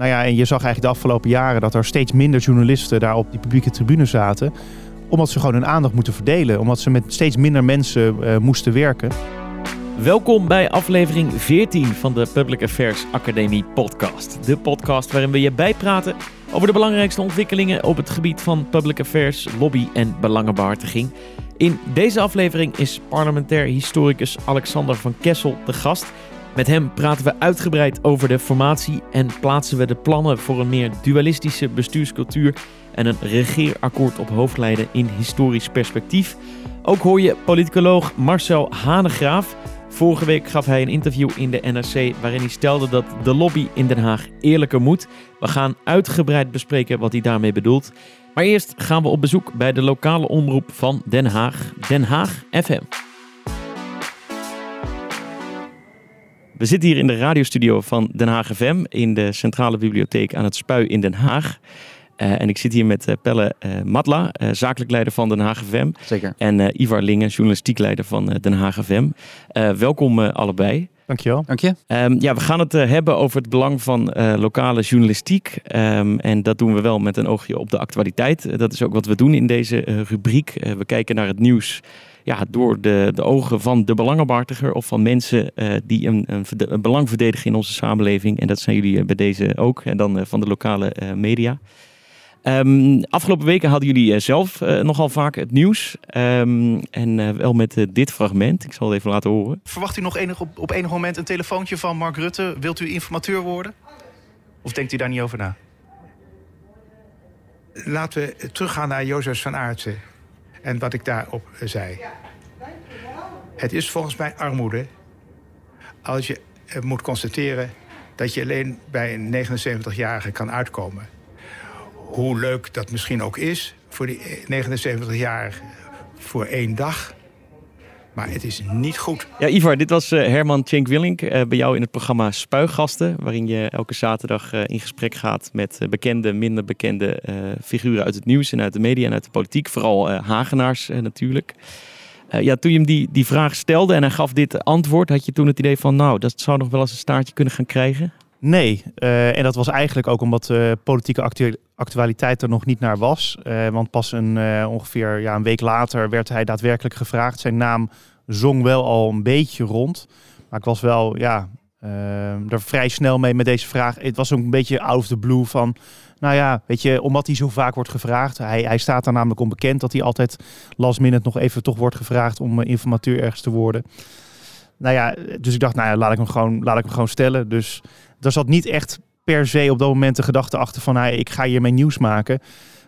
Nou ja, en je zag eigenlijk de afgelopen jaren dat er steeds minder journalisten daar op die publieke tribune zaten. Omdat ze gewoon hun aandacht moeten verdelen. Omdat ze met steeds minder mensen uh, moesten werken. Welkom bij aflevering 14 van de Public Affairs Academie podcast. De podcast waarin we je bijpraten over de belangrijkste ontwikkelingen op het gebied van public affairs, lobby en belangenbehartiging. In deze aflevering is parlementair historicus Alexander van Kessel de gast. Met hem praten we uitgebreid over de formatie en plaatsen we de plannen voor een meer dualistische bestuurscultuur en een regeerakkoord op hoofdlijnen in historisch perspectief. Ook hoor je politicoloog Marcel Hanegraaf. Vorige week gaf hij een interview in de NRC waarin hij stelde dat de lobby in Den Haag eerlijker moet. We gaan uitgebreid bespreken wat hij daarmee bedoelt. Maar eerst gaan we op bezoek bij de lokale omroep van Den Haag, Den Haag FM. We zitten hier in de radiostudio van Den Haag FM in de Centrale Bibliotheek aan het Spui in Den Haag. Uh, en ik zit hier met uh, Pelle uh, Matla, zakelijk leider van Den Haag FM. Zeker. En Ivar Lingen, journalistiek leider van Den Haag FM. welkom allebei. Dankjewel. Dank je. Um, ja, we gaan het hebben over het belang van lokale journalistiek. Um, en dat doen we wel met een oogje op de actualiteit. dat is ook wat we doen in deze rubriek. we kijken naar het nieuws ja, door de, de ogen van de belangenbehartiger of van mensen uh, die een, een, een, belang verdedigen in onze samenleving. En dat zijn jullie bij deze ook. En dan uh, van de lokale uh, media. Um, afgelopen weken hadden jullie zelf nogal vaak het nieuws. Um, en wel met dit fragment. Ik zal het even laten horen. Verwacht u nog enig, op, op enig moment een telefoontje van Mark Rutte? Wilt u informateur worden? Of denkt u daar niet over na? Laten we teruggaan naar Jozef van Aartsen en wat ik daarop zei. Het is volgens mij armoede als je eh, moet constateren dat je alleen bij een 79-jarige kan uitkomen. Hoe leuk dat misschien ook is voor die 79-jarige voor één dag. Maar het is niet goed. Ja, Ivar, dit was uh, Herman Tjenk Willink uh, bij jou in het programma Spuigasten. Waarin je elke zaterdag uh, in gesprek gaat met bekende, minder bekende figuren uit het nieuws en uit de media en uit de politiek. Vooral Hagenaars natuurlijk. ja, toen je hem die, die vraag stelde en hij gaf dit antwoord, had je toen het idee van, nou, dat zou nog wel eens een staartje kunnen gaan krijgen? Nee, en dat was eigenlijk ook omdat de politieke actu actualiteit er nog niet naar was. want pas een, ongeveer ja, een week later werd hij daadwerkelijk gevraagd. Zijn naam zong wel al een beetje rond. Maar ik was wel, ja, uh, er vrij snel mee met deze vraag. Het was ook een beetje out of the blue van... Nou ja, weet je, omdat hij zo vaak wordt gevraagd. Hij, hij staat daar namelijk onbekend dat hij altijd last minute nog even toch wordt gevraagd om uh, informateur ergens te worden. Nou ja, dus ik dacht, nou ja, laat ik hem gewoon, laat ik hem gewoon stellen. Dus er zat niet echt per se op dat moment de gedachte achter van, hey, ik ga hier mijn nieuws maken.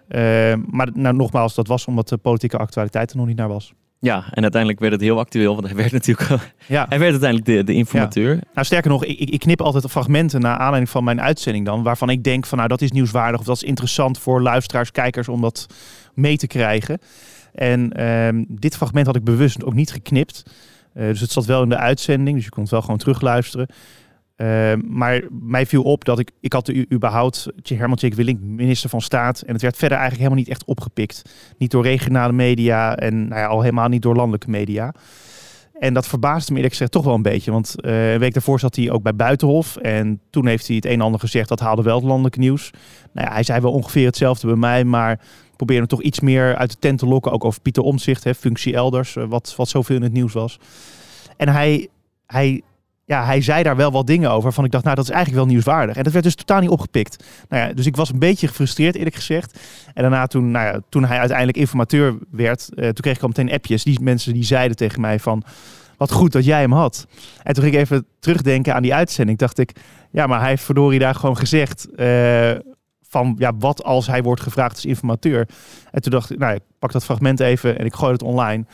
Uh, maar nou, nogmaals, dat was omdat de politieke actualiteit er nog niet naar was. Ja, en uiteindelijk werd het heel actueel, want hij werd natuurlijk ja. hij werd uiteindelijk de, de informateur. Nou, sterker nog, ik, ik knip altijd fragmenten naar aanleiding van mijn uitzending dan, waarvan ik denk van nou dat is nieuwswaardig of dat is interessant voor luisteraars, kijkers om dat mee te krijgen. En ehm, dit fragment had ik bewust ook niet geknipt. Uh, dus het zat wel in de uitzending, dus je kon het wel gewoon terugluisteren. Uh, maar mij viel op dat ik, ik had überhaupt Herman Tjek Willink, minister van Staat. En het werd verder eigenlijk helemaal niet echt opgepikt. Niet door regionale media en nou ja, al helemaal niet door landelijke media. En dat verbaasde me eerlijk gezegd toch wel een beetje. Want uh, een week daarvoor zat hij ook bij Buitenhof. En toen heeft hij het een en ander gezegd. Dat haalde wel het landelijke nieuws. Nou ja, hij zei wel ongeveer hetzelfde bij mij. Maar probeerde hem toch iets meer uit de tent te lokken. Ook over Pieter Omzicht, functie elders. Uh, wat, wat zoveel in het nieuws was. En hij, hij ja, hij zei daar wel wat dingen over. Van ik dacht, nou, dat is eigenlijk wel nieuwswaardig. En dat werd dus totaal niet opgepikt. Nou ja, dus ik was een beetje gefrustreerd, eerlijk gezegd. En daarna, toen, nou ja, toen hij uiteindelijk informateur werd, uh, toen kreeg ik al meteen appjes. Die mensen die zeiden tegen mij van, wat goed dat jij hem had. En toen ging ik even terugdenken aan die uitzending. Dacht ik, ja, maar hij heeft verdorie daar gewoon gezegd... Uh, van ja, wat als hij wordt gevraagd als informateur. En toen dacht ik, nou, ik pak dat fragment even en ik gooi het online.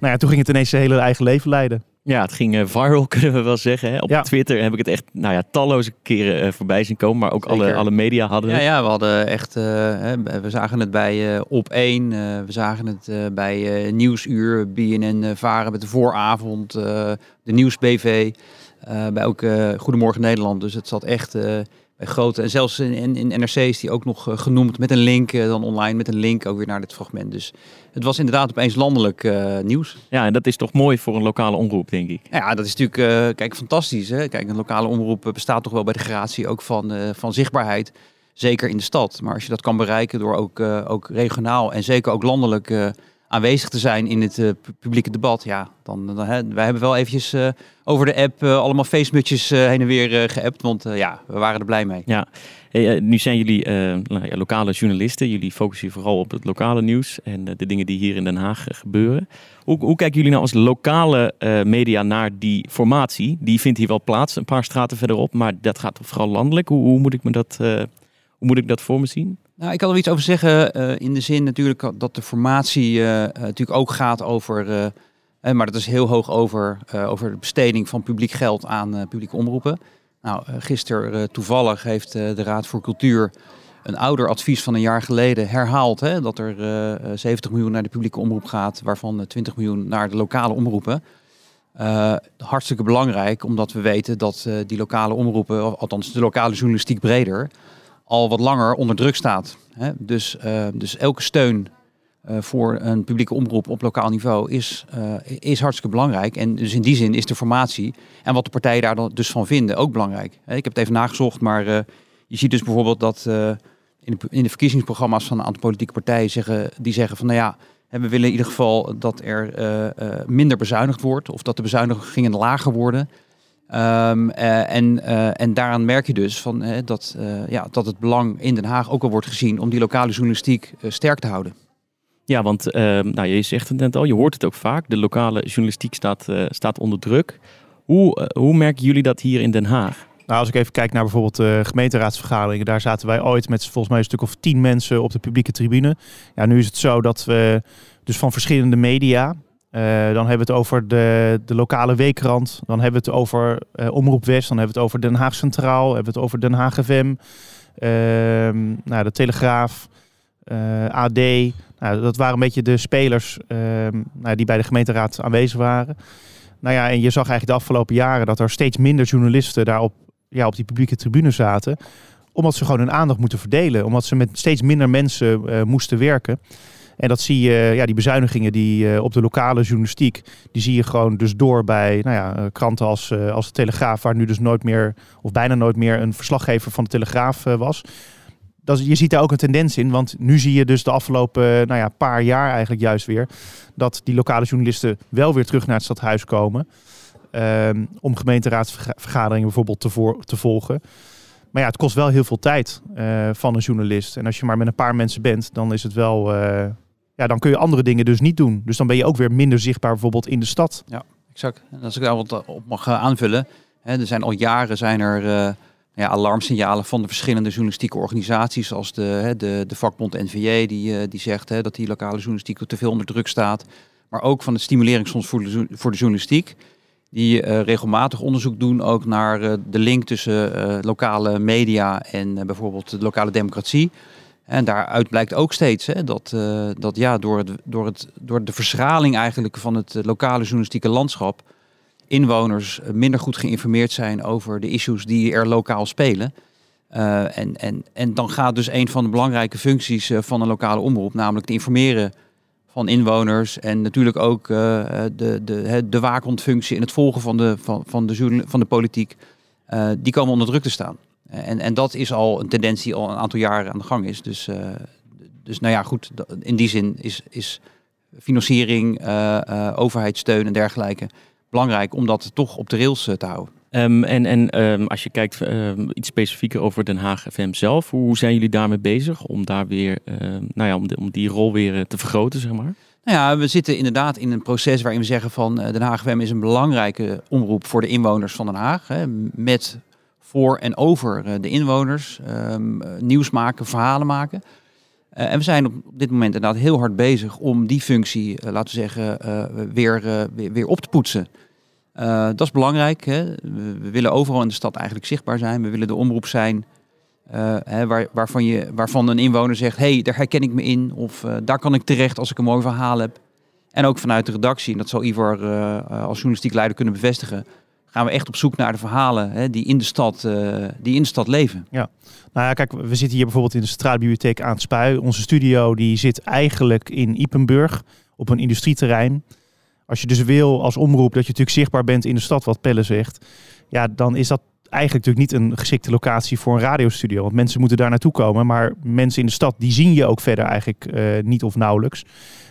Nou ja, toen ging het ineens zijn hele eigen leven leiden. Ja, het ging uh, viral, kunnen we wel zeggen. Hè? Op Twitter heb ik het echt nou ja, talloze keren uh, voorbij zien komen. Maar ook alle, alle media hadden het. Ja, ja we hadden echt... Uh, we zagen het bij Op 1. we zagen het bij Nieuwsuur, BNN Varen met de vooravond. de Nieuws BV. bij ook Goedemorgen Nederland. Dus het zat echt bij grote. En zelfs in, in, NRC is die ook nog eh, genoemd met een link, eh, dan online met een link ook weer naar dit fragment. Dus het was inderdaad opeens landelijk eh, nieuws. Ja, en dat is toch mooi voor een lokale omroep, denk ik. Ja, dat is natuurlijk, eh, kijk, fantastisch. Hè? Kijk, een lokale omroep eh, bestaat toch wel bij de gratie ook van, eh, van zichtbaarheid. Zeker in de stad. Maar als je dat kan bereiken door ook, eh, ook regionaal en zeker ook landelijk eh, aanwezig te zijn in het eh, pu- publieke debat. Ja, dan, dan, hè, wij hebben wel eventjes eh, over de app eh, allemaal facemutjes eh, heen en weer geappt. Want ja, we waren er blij mee. Ja, nu zijn jullie nou lokale journalisten. Jullie focussen vooral op het lokale nieuws en de dingen die hier in Den Haag gebeuren. Hoe, hoe kijken jullie nou als lokale media naar die formatie? Die vindt hier wel plaats, een paar straten verderop, maar dat gaat vooral landelijk. Hoe, hoe moet ik me dat, hoe moet ik dat voor me zien? Nou, ik kan er iets over zeggen eh, in de zin natuurlijk dat de formatie eh, eh, natuurlijk ook gaat over, maar dat is heel hoog over, over de besteding van publiek geld aan publieke omroepen. Nou, gisteren toevallig heeft de Raad voor Cultuur een ouder advies van een jaar geleden herhaald hè, dat er eh, eh, 70 miljoen naar de publieke omroep gaat, waarvan eh, 20 miljoen naar de lokale omroepen. Hartstikke belangrijk, omdat we weten dat die lokale omroepen, althans de lokale journalistiek breder, al wat langer onder druk staat. Hè? Dus, eh, dus elke steun eh, voor een publieke omroep op lokaal niveau is, eh, is hartstikke belangrijk. En dus in die zin is de formatie en wat de partijen daar dan dus van vinden ook belangrijk. Ik heb het even nagezocht, maar je ziet dus bijvoorbeeld dat in, de, in de verkiezingsprogramma's van een aantal politieke partijen zeggen, die zeggen van nou ja, we willen in ieder geval dat er minder bezuinigd wordt of dat de bezuinigingen lager worden. Ehm, eh, en, eh, en daaraan merk je dus van, dat, eh, ja, dat het belang in Den Haag ook al wordt gezien om die lokale journalistiek sterk te houden. Ja, want eh, nou, je zegt het net al, je hoort het ook vaak. De lokale journalistiek staat, eh, staat onder druk. Hoe, hoe merken jullie dat hier in Den Haag? Nou, als ik even kijk naar bijvoorbeeld de gemeenteraadsvergaderingen, daar zaten wij ooit met volgens mij een stuk of tien mensen op de publieke tribune. Ja, nu is het zo dat we dus van verschillende media, eh, dan hebben we het over de, de lokale weekrand, dan hebben we het over eh, Omroep West, dan hebben we het over Den Haag Centraal, hebben we het over Den Haag FM, ehm, nou, de Telegraaf, eh, AD. Nou, dat waren een beetje de spelers ehm, nou, die bij de gemeenteraad aanwezig waren. Nou ja, en je zag eigenlijk de afgelopen jaren dat er steeds minder journalisten daarop ja, op die publieke tribune zaten. Omdat ze gewoon hun aandacht moeten verdelen. Omdat ze met steeds minder mensen moesten werken. En dat zie je, ja, die bezuinigingen die eh, op de lokale journalistiek, die zie je gewoon dus door bij nou ja, eh, kranten als, eh, als de Telegraaf, waar nu dus nooit meer, of bijna nooit meer, een verslaggever van de Telegraaf was. Dat je ziet daar ook een tendens in, want nu zie je dus de afgelopen nou ja, paar jaar eigenlijk juist weer, dat die lokale journalisten wel weer terug naar het stadhuis komen. ehm, om gemeenteraadsvergaderingen bijvoorbeeld te, voor, te volgen. Maar ja, het kost wel heel veel tijd van een journalist. En als je maar met een paar mensen bent, dan is het wel. Ja, dan kun je andere dingen dus niet doen. Dus dan ben je ook weer minder zichtbaar bijvoorbeeld in de stad. Exact. En als ik daar wat op mag eh, aanvullen. Hè, er zijn al jaren zijn er eh, ja, alarmsignalen van de verschillende journalistieke organisaties. Zoals de, hè, de, de vakbond NVJ die, eh, die zegt hè, dat die lokale journalistiek te veel onder druk staat. Maar ook van het Stimuleringsfonds voor de, voor de journalistiek. Die eh, regelmatig onderzoek doen ook naar eh, de link tussen eh, lokale media en eh, bijvoorbeeld de lokale democratie. En daaruit blijkt ook steeds hè, dat, eh, dat ja, door, door, het, door de verschraling eigenlijk van het eh, lokale journalistieke landschap inwoners eh, minder goed geïnformeerd zijn over de issues die er lokaal spelen. En, en, en dan gaat dus een van de belangrijke functies van een lokale omroep, namelijk het informeren van inwoners en natuurlijk ook de, de, de waakhondfunctie in het volgen van de, van, van de, van de politiek, die komen onder druk te staan. En, en dat is al een tendens die al een aantal jaren aan de gang is. Dus, eh, dus nou ja, goed, in die zin is, is financiering, eh, eh, overheidssteun en dergelijke belangrijk om dat toch op de rails eh, te houden. Ehm, en en ehm, als je kijkt ehm, iets specifieker over Den Haag FM zelf, hoe zijn jullie daarmee bezig om daar weer, nou ja, om, de- om die rol weer eh, te vergroten, zeg maar? Nou ja, we zitten inderdaad in een proces waarin we zeggen van eh, Den Haag FM is een belangrijke omroep voor de inwoners van Den Haag. Hè, met voor en over eh, de inwoners. ehm, eh, nieuws maken, verhalen maken. Eh, en we zijn op dit moment inderdaad heel hard bezig om die functie, laten we zeggen, weer, weer, weer op te poetsen. Dat is belangrijk. Hè. We, willen overal in de stad eigenlijk zichtbaar zijn. We willen de omroep zijn hè, waar, waarvan, je, waarvan een inwoner zegt, hé, hey, daar herken ik me in. Of daar kan ik terecht als ik een mooi verhaal heb. En ook vanuit de redactie, en dat zal Ivor als journalistiek leider kunnen bevestigen, gaan we echt op zoek naar de verhalen hè, die, in de stad, eh, die in de stad leven. Nou ja, kijk, we zitten hier bijvoorbeeld in de Centrale Bibliotheek aan het Spui. Onze studio die zit eigenlijk in Ipenburg op een industrieterrein. Als je dus wil als omroep dat je natuurlijk zichtbaar bent in de stad, wat Pelle zegt, ja, dan is dat eigenlijk natuurlijk niet een geschikte locatie voor een radiostudio. Want mensen moeten daar naartoe komen, maar mensen in de stad die zien je ook verder eigenlijk eh, niet of nauwelijks.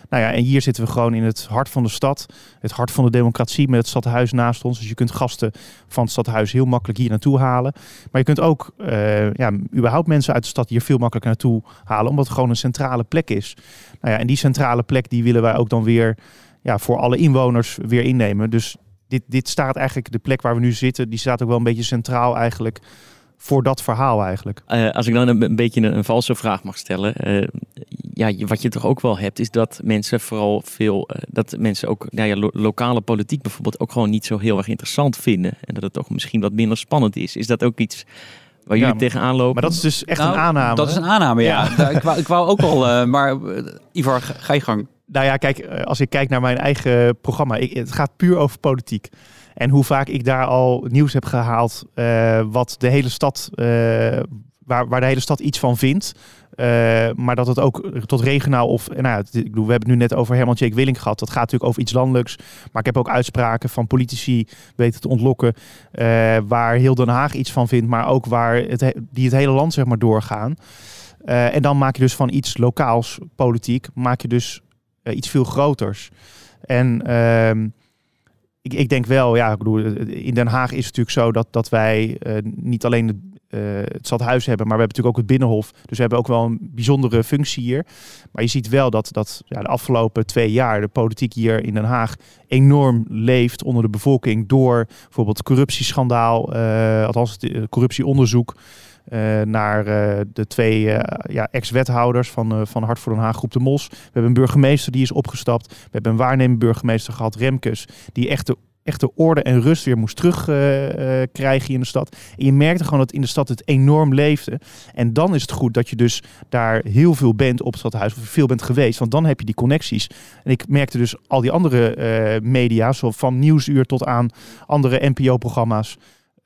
Nou ja, en hier zitten we gewoon in het hart van de stad, het hart van de democratie met het stadhuis naast ons. Dus je kunt gasten van het stadhuis heel makkelijk hier naartoe halen. Maar je kunt ook eh, ja, überhaupt mensen uit de stad hier veel makkelijker naartoe halen, omdat het gewoon een centrale plek is. Nou ja, en die centrale plek die willen wij ook dan weer ja, voor alle inwoners weer innemen. Dus dit, dit staat eigenlijk, de plek waar we nu zitten, die staat ook wel een beetje centraal eigenlijk voor dat verhaal eigenlijk. Eh, als ik dan een, een beetje een, een valse vraag mag stellen. eh, ja, wat je toch ook wel hebt, is dat mensen vooral veel. eh, dat mensen ook nou ja, lo- lokale politiek bijvoorbeeld ook gewoon niet zo heel erg interessant vinden. En dat het toch misschien wat minder spannend is. Is dat ook iets waar jullie Ja, tegenaan lopen? Maar dat is dus echt Nou, een aanname. Dat is een aanname, ja. Ik, wou, ik wou ook al, eh, maar Ivar, ga je gang. Nou ja, kijk, eh, als ik kijk naar mijn eigen programma, ik, het gaat puur over politiek. En hoe vaak ik daar al nieuws heb gehaald, eh, wat de hele stad, eh, waar, waar de hele stad iets van vindt. Maar dat het ook tot regionaal of, nou ja, ik bedoel, we hebben het nu net over Herman Jake Willink gehad. Dat gaat natuurlijk over iets landelijks. Maar ik heb ook uitspraken van politici weten te ontlokken, waar heel Den Haag iets van vindt, maar ook waar het, he- die het hele land zeg maar doorgaan. En dan maak je dus van iets lokaals politiek, maak je dus iets veel groters. En ehm, ik, ik denk wel, ja, ik bedoel, eh, in Den Haag is het natuurlijk zo dat, dat wij eh, niet alleen eh, het stadhuis hebben, maar we hebben natuurlijk ook het Binnenhof. Dus we hebben ook wel een bijzondere functie hier. Maar je ziet wel dat, dat ja, de afgelopen twee jaar de politiek hier in Den Haag enorm leeft onder de bevolking door bijvoorbeeld corruptieschandaal, eh, althans eh, corruptieonderzoek. Eh, naar eh, de twee eh, ja, ex-wethouders van, van Hart voor Den Haag, Groep de Mos. We hebben een burgemeester die is opgestapt. We hebben een waarnemend burgemeester gehad, Remkes, die echt de, orde en rust weer moest terugkrijgen in de stad. En je merkte gewoon dat in de stad het enorm leefde. En dan is het goed dat je dus daar heel veel bent op het stadhuis, of veel bent geweest, want dan heb je die connecties. En ik merkte dus al die andere media, van Nieuwsuur tot aan andere NPO-programma's.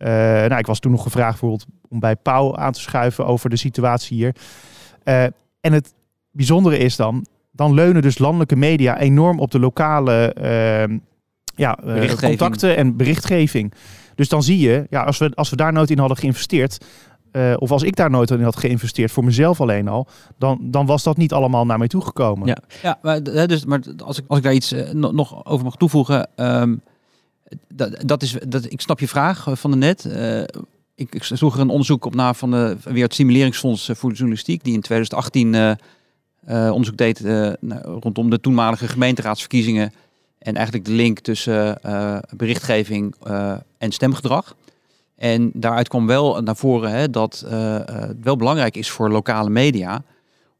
Eh, nou, ik was toen nog gevraagd bijvoorbeeld om bij Pauw aan te schuiven over de situatie hier. Eh, en het bijzondere is dan, dan leunen dus landelijke media enorm op de lokale eh, ja, eh, contacten en berichtgeving. Dus dan zie je, ja, als, we, als we daar nooit in hadden geïnvesteerd, eh, of als ik daar nooit in had geïnvesteerd, voor mezelf alleen al, dan, dan was dat niet allemaal naar mij toegekomen. Ja. Ja, maar, hè, dus, maar als, ik, als ik daar iets no- nog over mag toevoegen. ehm, dat, dat is, dat, ik snap je vraag eh, van de net. Eh, ik, ik er een onderzoek op na van de, weer het Stimuleringsfonds eh, voor de Journalistiek. Die in 2018 eh, eh, onderzoek deed nou, rondom de toenmalige gemeenteraadsverkiezingen. En eigenlijk de link tussen berichtgeving en stemgedrag. En daaruit kwam wel naar voren hè, dat het wel belangrijk is voor lokale media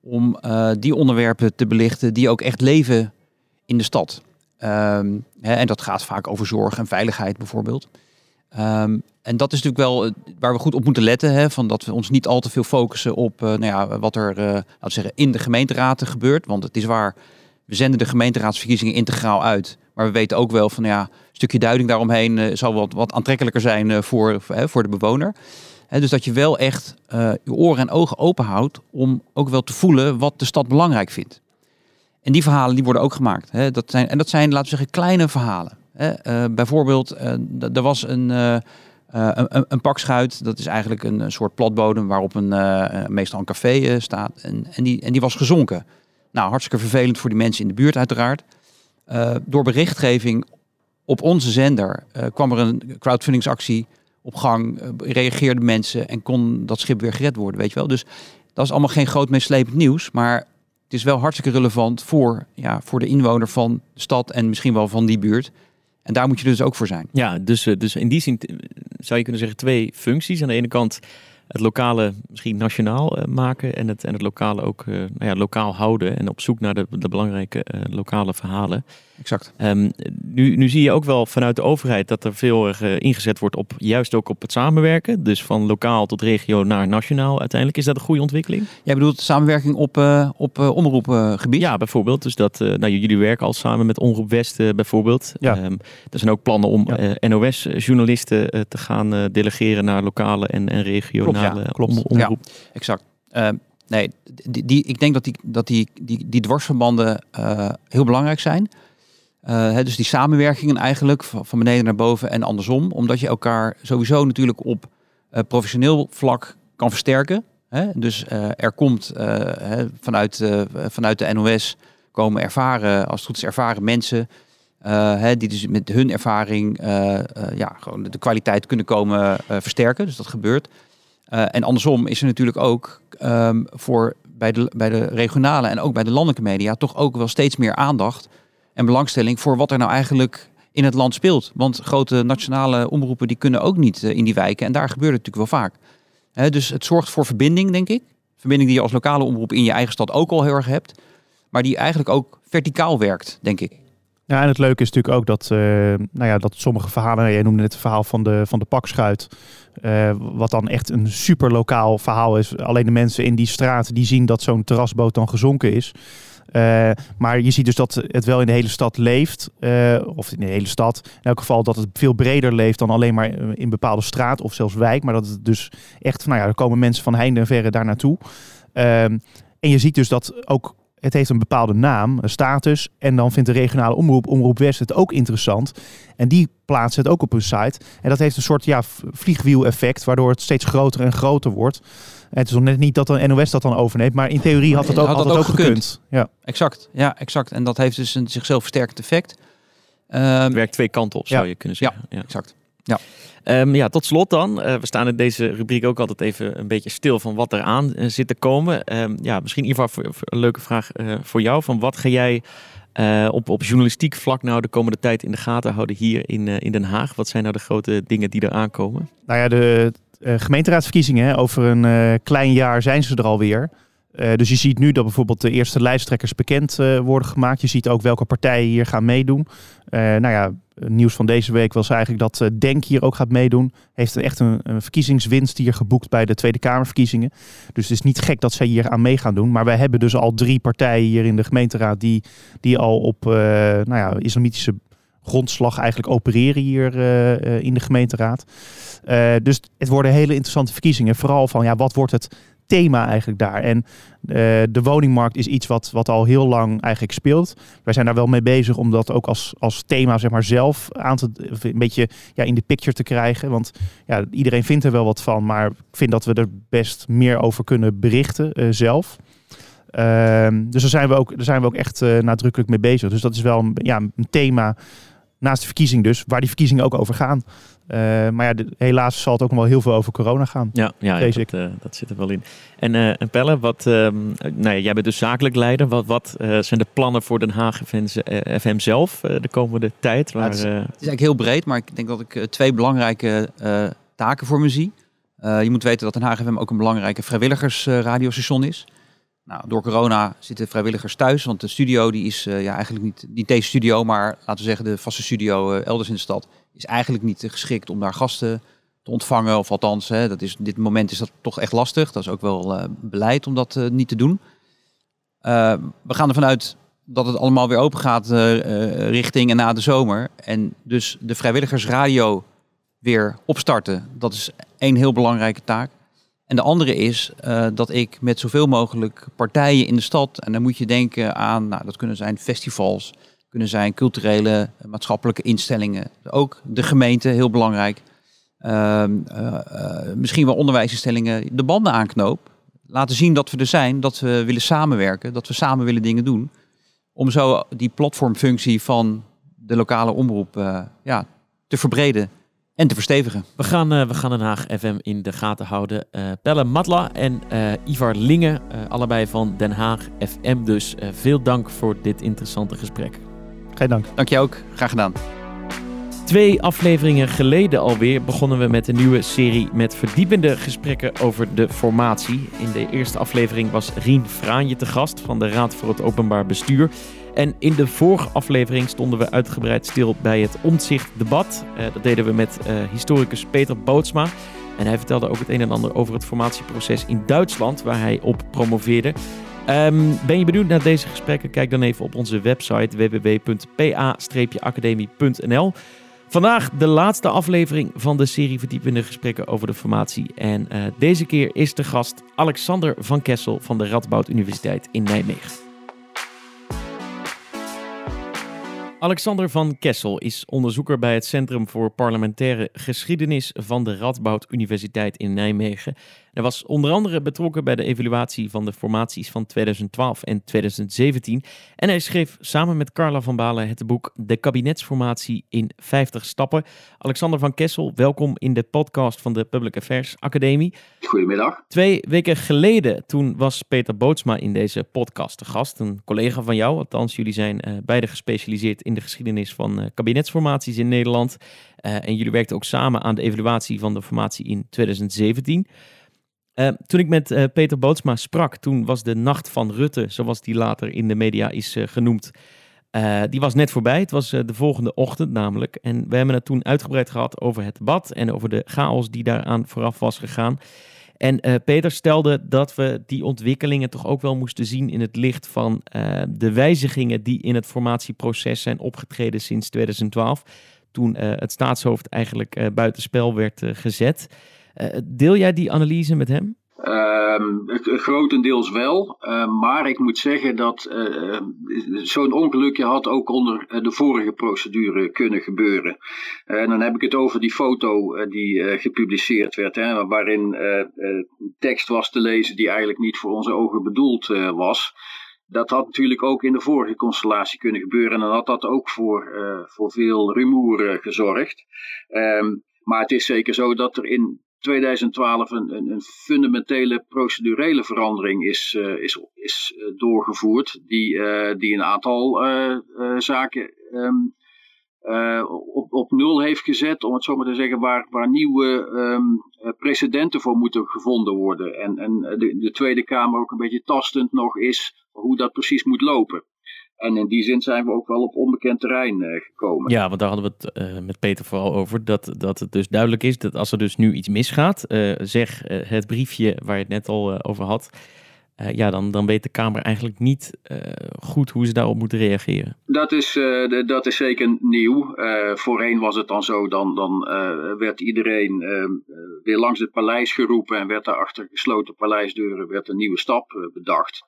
om die onderwerpen te belichten die ook echt leven in de stad. Ehm, hè, en dat gaat vaak over zorg en veiligheid bijvoorbeeld. Ehm, en dat is natuurlijk wel eh, waar we goed op moeten letten. Hè, van dat we ons niet al te veel focussen op eh, nou ja, wat er eh, laten zeggen, in de gemeenteraden gebeurt. Want het is waar, we zenden de gemeenteraadsverkiezingen integraal uit. Maar we weten ook wel van ja, een stukje duiding daaromheen eh, zal wat, wat aantrekkelijker zijn voor, voor, de bewoner. Dus dat je wel echt je oren en ogen open houdt om ook wel te voelen wat de stad belangrijk vindt. En die verhalen die worden ook gemaakt. Hè. Dat zijn, en dat zijn, laten we zeggen, kleine verhalen. Hè. Eh, bijvoorbeeld, eh, er was een, eh, een, een- een pakschuit. Dat is eigenlijk een, soort platbodem waarop een, meestal een café staat. En, en, die, en die was gezonken. Nou, hartstikke vervelend voor die mensen in de buurt uiteraard. Door berichtgeving op onze zender kwam er een crowdfundingsactie op gang. reageerden mensen en kon dat schip weer gered worden, weet je wel. Dus dat is allemaal geen groot meeslepend nieuws. Maar het is wel hartstikke relevant voor, ja, voor de inwoner van de stad en misschien wel van die buurt. En daar moet je dus ook voor zijn. Ja, dus, eh, dus in die zin eh, zou je kunnen zeggen twee functies. Aan de ene kant het lokale misschien nationaal eh, maken en het, en het lokale ook nou ja, lokaal houden en op zoek naar de, de belangrijke lokale verhalen. Exact. Ehm, nu, nu zie je ook wel vanuit de overheid dat er veel uh, ingezet wordt op juist ook op het samenwerken. Dus van lokaal tot regio naar nationaal uiteindelijk. Is dat een goede ontwikkeling? Jij bedoelt samenwerking op, uh, op uh, omroepgebied? ja, bijvoorbeeld. Dus dat nou, jullie werken al samen met Omroep West bijvoorbeeld. Ja. Um, er zijn ook plannen om ja. NOS-journalisten te gaan delegeren naar lokale en, en regionale klopt, ja, klopt. omroep. Ja, exact. Ehm, Nee, die, die, ik denk dat die, dat die, die, die dwarsverbanden heel belangrijk zijn. Hè, dus die samenwerkingen eigenlijk van, beneden naar boven en andersom. Omdat je elkaar sowieso natuurlijk op uh, professioneel vlak kan versterken. Hè? Dus er komt hè, vanuit, vanuit de NOS komen ervaren, als het goed is, ervaren mensen. Hè, die dus met hun ervaring ja, gewoon de kwaliteit kunnen komen versterken. Dus dat gebeurt. En andersom is er natuurlijk ook um, voor bij de, bij de regionale en ook bij de landelijke media toch ook wel steeds meer aandacht en belangstelling voor wat er nou eigenlijk in het land speelt. Want grote nationale omroepen die kunnen ook niet uh, in die wijken en daar gebeurt het natuurlijk wel vaak. Dus het zorgt voor verbinding, denk ik. Verbinding die je als lokale omroep in je eigen stad ook al heel erg hebt, maar die eigenlijk ook verticaal werkt, denk ik. Ja, en het leuke is natuurlijk ook dat, uh, nou ja, dat sommige verhalen, jij noemde het verhaal van de, van de pakschuit, uh, wat dan echt een super lokaal verhaal is. Alleen de mensen in die straat die zien dat zo'n terrasboot dan gezonken is. Uh, maar je ziet dus dat het wel in de hele stad leeft. of in de hele stad. In elk geval dat het veel breder leeft dan alleen maar in bepaalde straat of zelfs wijk. Maar dat het dus echt, nou ja, er komen mensen van heinde en verre daar naartoe. Ehm, en je ziet dus dat ook het heeft een bepaalde naam, een status. En dan vindt de regionale omroep, Omroep West, het ook interessant. En die plaatsen het ook op hun site. En dat heeft een soort ja, vliegwiel-effect, waardoor het steeds groter en groter wordt. Het is nog net niet dat de NOS dat dan overneemt, maar in theorie had het ook, had had dat ook, ook gekund. gekund. Ja. Exact, ja, exact. En dat heeft dus een zichzelf versterkend effect. Um, het werkt twee kanten op, zou ja. je kunnen zeggen. Ja, exact. Ja. Um, ja, tot slot dan. Uh, we staan in deze rubriek ook altijd even een beetje stil van wat er aan uh, zit te komen. Um, ja, misschien Ivar, voor, voor een leuke vraag uh, voor jou. Van wat ga jij op, op journalistiek vlak nou de komende tijd in de gaten houden hier in, in Den Haag? Wat zijn nou de grote dingen die er aankomen? Nou ja, de gemeenteraadsverkiezingen hè, over een klein jaar zijn ze er alweer. Uh, dus je ziet nu dat bijvoorbeeld de eerste lijsttrekkers bekend worden gemaakt. Je ziet ook welke partijen hier gaan meedoen. Nou ja, nieuws van deze week was eigenlijk dat Denk hier ook gaat meedoen. Heeft echt een, een, verkiezingswinst hier geboekt bij de Tweede Kamerverkiezingen. Dus het is niet gek dat zij hier aan mee gaan doen. Maar wij hebben dus al drie partijen hier in de gemeenteraad die, die al op nou ja, islamitische grondslag eigenlijk opereren hier in de gemeenteraad. dus het worden hele interessante verkiezingen. Vooral van ja, wat wordt het thema eigenlijk daar. En de woningmarkt is iets wat, wat al heel lang eigenlijk speelt. Wij zijn daar wel mee bezig om dat ook als, als thema zeg maar, zelf aan te, een beetje ja, in de picture te krijgen. Want ja, iedereen vindt er wel wat van, maar ik vind dat we er best meer over kunnen berichten zelf. Uh, dus daar zijn we ook, daar zijn we ook echt nadrukkelijk mee bezig. Dus dat is wel ja, een thema naast de verkiezing dus, waar die verkiezingen ook over gaan. Uh, maar ja, de, helaas zal het ook nog wel heel veel over corona gaan. Ja, ja, ja dat, uh, dat, zit er wel in. En, uh, en Pelle, wat, nou ja, jij bent dus zakelijk leider. Wat, wat zijn de plannen voor Den Haag FM zelf de komende tijd? Waar, ja, het, is, het, is, eigenlijk heel breed, maar ik denk dat ik twee belangrijke taken voor me zie. je moet weten dat Den Haag FM ook een belangrijke vrijwilligersradiostation is. Nou, door corona zitten vrijwilligers thuis, want de studio die is uh, ja, eigenlijk niet, niet deze studio, maar laten we zeggen de vaste studio uh, elders in de stad, is eigenlijk niet geschikt om daar gasten te ontvangen. Of althans, hè, dat is, dit moment is dat toch echt lastig. Dat is ook wel beleid om dat niet te doen. we gaan ervan uit dat het allemaal weer open gaat richting en na de zomer. En dus de vrijwilligersradio weer opstarten, dat is één heel belangrijke taak. En de andere is uh, dat ik met zoveel mogelijk partijen in de stad, en dan moet je denken aan, nou, dat kunnen zijn festivals, kunnen zijn culturele, maatschappelijke instellingen, ook de gemeente, heel belangrijk. Uh, uh, misschien wel onderwijsinstellingen, de banden aanknoop. Laten zien dat we er zijn, dat we willen samenwerken, dat we samen willen dingen doen. Om zo die platformfunctie van de lokale omroep ja, te verbreden en te verstevigen. We gaan, uh, we gaan Den Haag FM in de gaten houden. Uh, Pelle Matla en uh, Ivar Lingen, allebei van Den Haag FM. Dus veel dank voor dit interessante gesprek. Geen dank. Dank je ook. Graag gedaan. Twee afleveringen geleden alweer begonnen we met een nieuwe serie met verdiepende gesprekken over de formatie. In de eerste aflevering was Rien Fraanje te gast van de Raad voor het Openbaar Bestuur. En in de vorige aflevering stonden we uitgebreid stil bij het omzichtdebat. Uh, dat deden we met uh, historicus Peter Bootsma. En hij vertelde ook het een en ander over het formatieproces in Duitsland, waar hij op promoveerde. Um, ben je benieuwd naar deze gesprekken? Kijk dan even op onze website www.pa-academie.nl. Vandaag de laatste aflevering van de serie verdiepende gesprekken over de formatie. En uh, deze keer is de gast Alexander van Kessel van de Radboud Universiteit in Nijmegen. Alexander van Kessel is onderzoeker bij het Centrum voor Parlementaire Geschiedenis van de Radboud Universiteit in Nijmegen. Hij was onder andere betrokken bij de evaluatie van de formaties van 2012 en 2017. En hij schreef samen met Carla van Balen het boek De kabinetsformatie in 50 stappen. Alexander van Kessel, welkom in de podcast van de Public Affairs Academie. Goedemiddag. Twee weken geleden, toen was Peter Bootsma in deze podcast te gast. Een collega van jou, althans jullie zijn uh, beide gespecialiseerd in de geschiedenis van uh, kabinetsformaties in Nederland. Uh, en jullie werkten ook samen aan de evaluatie van de formatie in 2017. Uh, toen ik met uh, Peter Bootsma sprak, toen was de nacht van Rutte, zoals die later in de media is uh, genoemd, die was net voorbij. Het was de volgende ochtend namelijk. En we hebben het toen uitgebreid gehad over het debat en over de chaos die daaraan vooraf was gegaan. En Peter stelde dat we die ontwikkelingen toch ook wel moesten zien in het licht van de wijzigingen die in het formatieproces zijn opgetreden sinds 2012. Toen het staatshoofd eigenlijk buitenspel werd gezet. Uh, deel jij die analyse met hem? Um, grotendeels wel, uh, maar ik moet zeggen dat zo'n ongelukje had ook onder de vorige procedure kunnen gebeuren. En dan heb ik het over die foto die gepubliceerd werd, hè, waarin tekst was te lezen die eigenlijk niet voor onze ogen bedoeld was. Dat had natuurlijk ook in de vorige constellatie kunnen gebeuren en dan had dat ook voor, voor veel rumoer gezorgd. Um, maar het is zeker zo dat er in 2012 een, een, fundamentele procedurele verandering is, uh, is, is uh, doorgevoerd, die, uh, die een aantal zaken um, op, op nul heeft gezet, om het zo maar te zeggen, waar, waar nieuwe um, precedenten voor moeten gevonden worden. En, en de, de Tweede Kamer ook een beetje tastend nog is hoe dat precies moet lopen. En in die zin zijn we ook wel op onbekend terrein uh, gekomen. Ja, want daar hadden we het uh, met Peter vooral over. Dat, dat het dus duidelijk is dat als er dus nu iets misgaat, uh, zeg het briefje waar je het net al over had. Uh, ja, dan, dan weet de Kamer eigenlijk niet uh, goed hoe ze daarop moeten reageren. Dat is, de, dat is zeker nieuw. voorheen was het dan zo, dan, dan werd iedereen weer langs het paleis geroepen en werd daar achter gesloten paleisdeuren werd een nieuwe stap bedacht.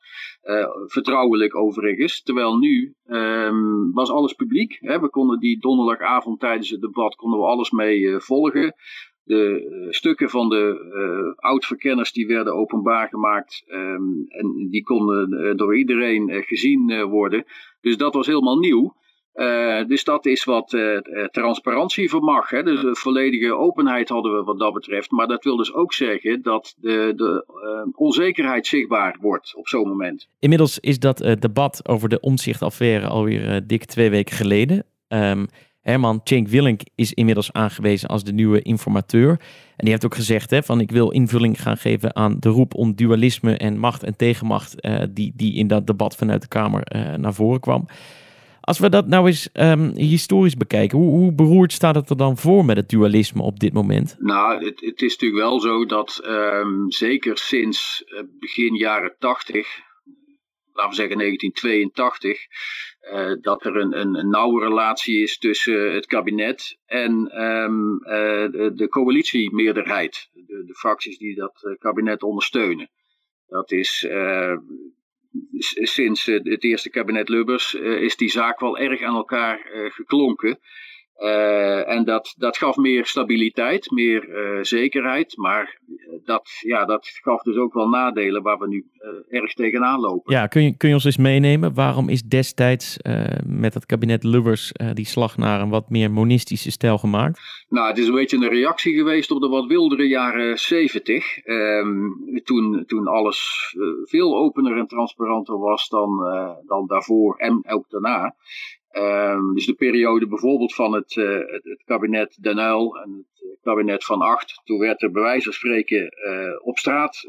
vertrouwelijk overigens. Terwijl nu um, was alles publiek. Hè? We konden die donderdagavond tijdens het debat konden we alles mee volgen de uh, stukken van de uh, oud-verkenners die werden openbaar gemaakt um, en die konden uh, door iedereen gezien worden. Dus dat was helemaal nieuw. dus dat is wat transparantie vermag. Hè? Dus de volledige openheid hadden we wat dat betreft. Maar dat wil dus ook zeggen dat de, de onzekerheid zichtbaar wordt op zo'n moment. Inmiddels is dat debat over de omzichtaffaire alweer dik twee weken geleden. Um, Herman Cenk Willink is inmiddels aangewezen als de nieuwe informateur. En die heeft ook gezegd hè, van ik wil invulling gaan geven aan de roep om dualisme en macht en tegenmacht uh, die, die in dat debat vanuit de Kamer uh, naar voren kwam. Als we dat nou eens um, historisch bekijken, hoe, hoe, beroerd staat het er dan voor met het dualisme op dit moment? Nou, het, het is natuurlijk wel zo dat um, zeker sinds uh, begin jaren 80, laten we zeggen 1982, uh, dat er een, een, nauwe relatie is tussen het kabinet en um, uh, de, de, coalitiemeerderheid, de, de, fracties die dat kabinet ondersteunen. Dat is sinds het eerste kabinet Lubbers is die zaak wel erg aan elkaar geklonken. Uh, en dat, dat gaf meer stabiliteit, meer uh, zekerheid. Maar dat, ja, dat gaf dus ook wel nadelen waar we nu uh, erg tegenaan lopen. Ja, kun je, kun je ons eens meenemen? Waarom is destijds met het kabinet Lubbers die slag naar een wat meer monistische stijl gemaakt? Nou, het is een beetje een reactie geweest op de wat wildere jaren zeventig. Ehm, toen, toen alles veel opener en transparanter was dan, dan daarvoor en ook daarna. Um, dus de periode bijvoorbeeld van het, uh, het, het, kabinet Den Uyl en het eh, kabinet van Acht. Toen werd er bij wijze van spreken uh, op straat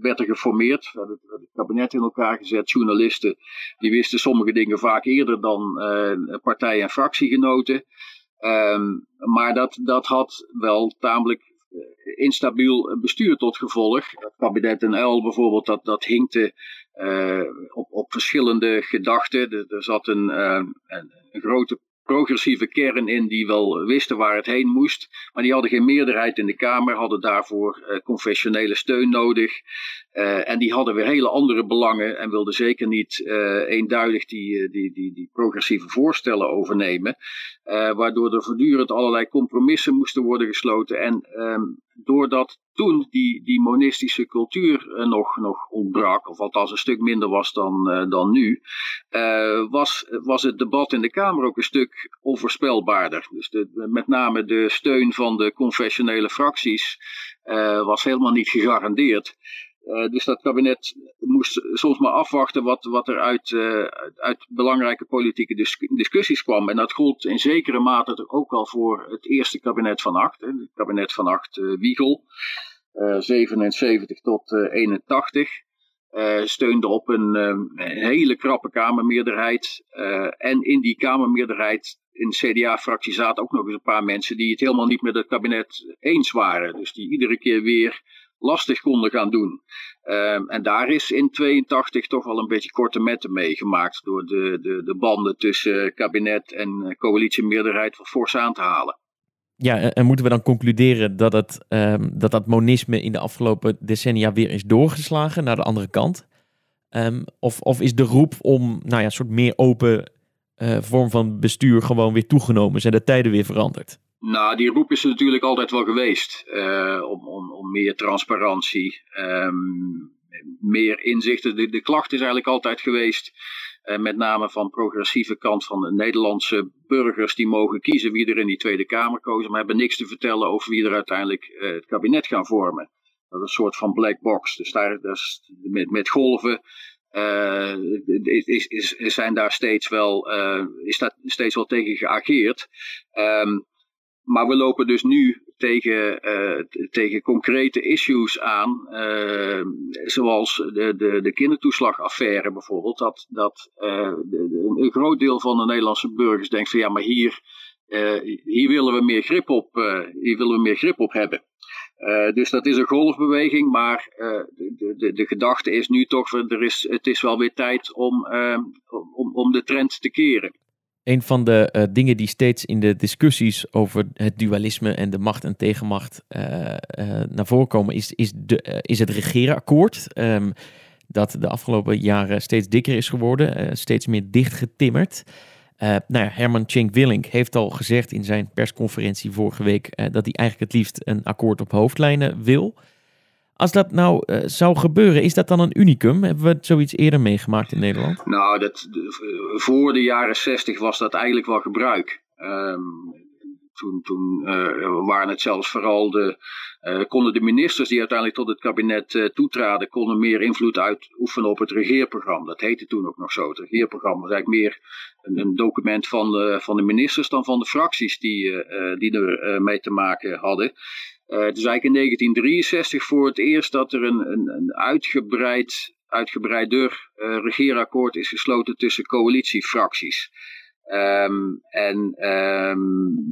werd er geformeerd. Het, het kabinet in elkaar gezet. Journalisten die wisten sommige dingen vaak eerder dan uh, partij- en fractiegenoten. Um, maar dat, dat had wel tamelijk instabiel bestuur tot gevolg. Het kabinet NL bijvoorbeeld, dat, dat hinkte op, op verschillende gedachten. Er, zat een, uh, een, een, grote progressieve kern in die wel wisten waar het heen moest. Maar die hadden geen meerderheid in de Kamer, hadden daarvoor uh, confessionele steun nodig. En die hadden weer hele andere belangen en wilden zeker niet eenduidig die, die, die, die progressieve voorstellen overnemen. waardoor er voortdurend allerlei compromissen moesten worden gesloten. En um, doordat toen die, die monistische cultuur uh, nog, nog ontbrak, of althans een stuk minder was dan, uh, dan nu, uh, was, was het debat in de Kamer ook een stuk onvoorspelbaarder. Dus de, met name de steun van de confessionele fracties was helemaal niet gegarandeerd. Uh, dus dat kabinet moest soms maar afwachten wat, wat er uit, uh, uit belangrijke politieke dis discussies kwam. En dat gold in zekere mate ook al voor het eerste kabinet van Acht. Het kabinet van Acht uh, Wiegel, 77 tot 81. steunde op een, een, hele krappe Kamermeerderheid. en in die Kamermeerderheid in de CDA-fractie zaten ook nog eens een paar mensen die het helemaal niet met het kabinet eens waren. Dus die iedere keer weer lastig konden gaan doen. Um, en daar is in 82 toch wel een beetje korte metten meegemaakt door de, de, de banden tussen kabinet en coalitiemeerderheid wat fors aan te halen. Ja, en moeten we dan concluderen dat, het, um, dat dat monisme in de afgelopen decennia weer is doorgeslagen naar de andere kant? Um, of, of is de roep om nou ja, een soort meer open uh, vorm van bestuur gewoon weer toegenomen? Zijn de tijden weer veranderd? Nou, die roep is er natuurlijk altijd wel geweest. Uh, om, om, om meer transparantie, um, meer inzichten. De, de klacht is eigenlijk altijd geweest. Uh, met name van progressieve kant van de Nederlandse burgers die mogen kiezen wie er in die Tweede Kamer kozen, maar hebben niks te vertellen over wie er uiteindelijk uh, het kabinet gaan vormen. Dat is een soort van black box. Dus daar is met, met golven is, is, zijn daar steeds wel, is daar steeds wel tegen geageerd. Um, maar we lopen dus nu tegen, uh, tegen concrete issues aan, uh, zoals de, de, de kindertoeslagaffaire bijvoorbeeld. Dat, dat uh, de, een groot deel van de Nederlandse burgers denkt van ja, maar hier, hier willen we meer grip op, hier willen we meer grip op hebben. dus dat is een golfbeweging, maar de, de, de gedachte is nu toch, er is, het is wel weer tijd om, om, om de trend te keren. Een van de uh, dingen die steeds in de discussies over het dualisme en de macht en tegenmacht uh, uh, naar voren komen, is, is, de, is het regeerakkoord. Um, dat de afgelopen jaren steeds dikker is geworden, steeds meer dichtgetimmerd. nou ja, Herman Tjenk Willink heeft al gezegd in zijn persconferentie vorige week dat hij eigenlijk het liefst een akkoord op hoofdlijnen wil. Als dat nou uh, zou gebeuren, is dat dan een unicum? Hebben we zoiets eerder meegemaakt in Nederland? Nou, dat, voor de jaren zestig was dat eigenlijk wel gebruik. Um, toen toen uh, waren het zelfs vooral de, uh, konden de ministers die uiteindelijk tot het kabinet toetraden, konden meer invloed uitoefenen op het regeerprogramma. Dat heette toen ook nog zo. Het regeerprogramma was eigenlijk meer een, document van de, van de ministers dan van de fracties die, die er mee te maken hadden. Uh, het is eigenlijk in 1963 voor het eerst dat er een, een, een uitgebreid, uitgebreider uh, regeerakkoord is gesloten tussen coalitiefracties. Um, en um,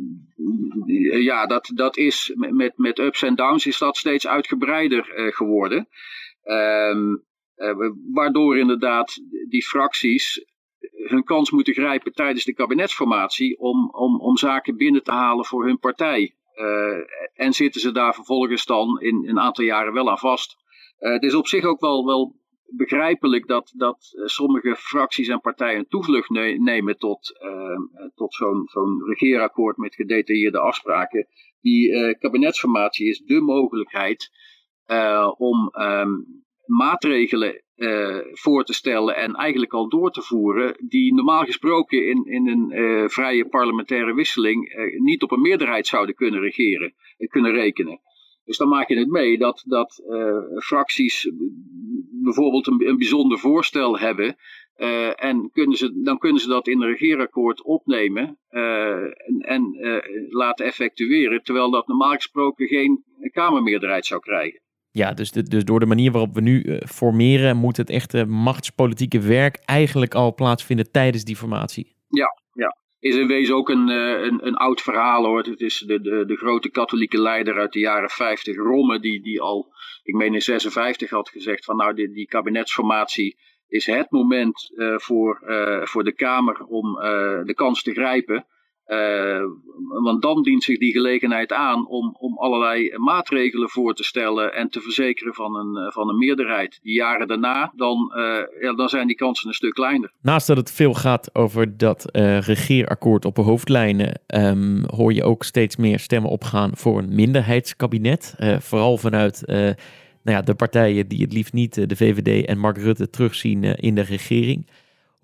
ja, dat, dat is met, met ups en downs is dat steeds uitgebreider uh, geworden. Um, waardoor inderdaad die fracties hun kans moeten grijpen tijdens de kabinetsformatie om, om, om zaken binnen te halen voor hun partij. Uh, en zitten ze daar vervolgens dan in een aantal jaren wel aan vast. Uh, het is op zich ook wel, wel begrijpelijk dat, dat sommige fracties en partijen toevlucht ne nemen tot, uh, tot zo'n zo'n regeerakkoord met gedetailleerde afspraken. Die kabinetsformatie is de mogelijkheid om um, maatregelen uh, voor te stellen en eigenlijk al door te voeren, die normaal gesproken in, in een uh, vrije parlementaire wisseling uh, niet op een meerderheid zouden kunnen regeren en kunnen rekenen. Dus dan maak je het mee dat, dat fracties bijvoorbeeld een, een bijzonder voorstel hebben. en kunnen ze, dan kunnen ze dat in een regeerakkoord opnemen en, en laten effectueren, terwijl dat normaal gesproken geen Kamermeerderheid zou krijgen. Ja, dus, de, dus door de manier waarop we nu uh, formeren, moet het echte machtspolitieke werk eigenlijk al plaatsvinden tijdens die formatie. Ja, ja. Is in wezen ook een, uh, een, een, oud verhaal hoor. Het is de, de, de, grote katholieke leider uit de jaren 50, Romme, die, die al, ik meen in 56 had gezegd van nou die, die kabinetsformatie is het moment uh, voor, voor de Kamer om de kans te grijpen. Uh, want dan dient zich die gelegenheid aan om, om allerlei maatregelen voor te stellen en te verzekeren van een, eh, van een meerderheid. Die jaren daarna, dan, uh, ja, dan zijn die kansen een stuk kleiner. Naast dat het veel gaat over dat uh, regeerakkoord op hoofdlijnen, um, hoor je ook steeds meer stemmen opgaan voor een minderheidskabinet. vooral vanuit nou ja, de partijen die het liefst niet de VVD en Mark Rutte terugzien in de regering.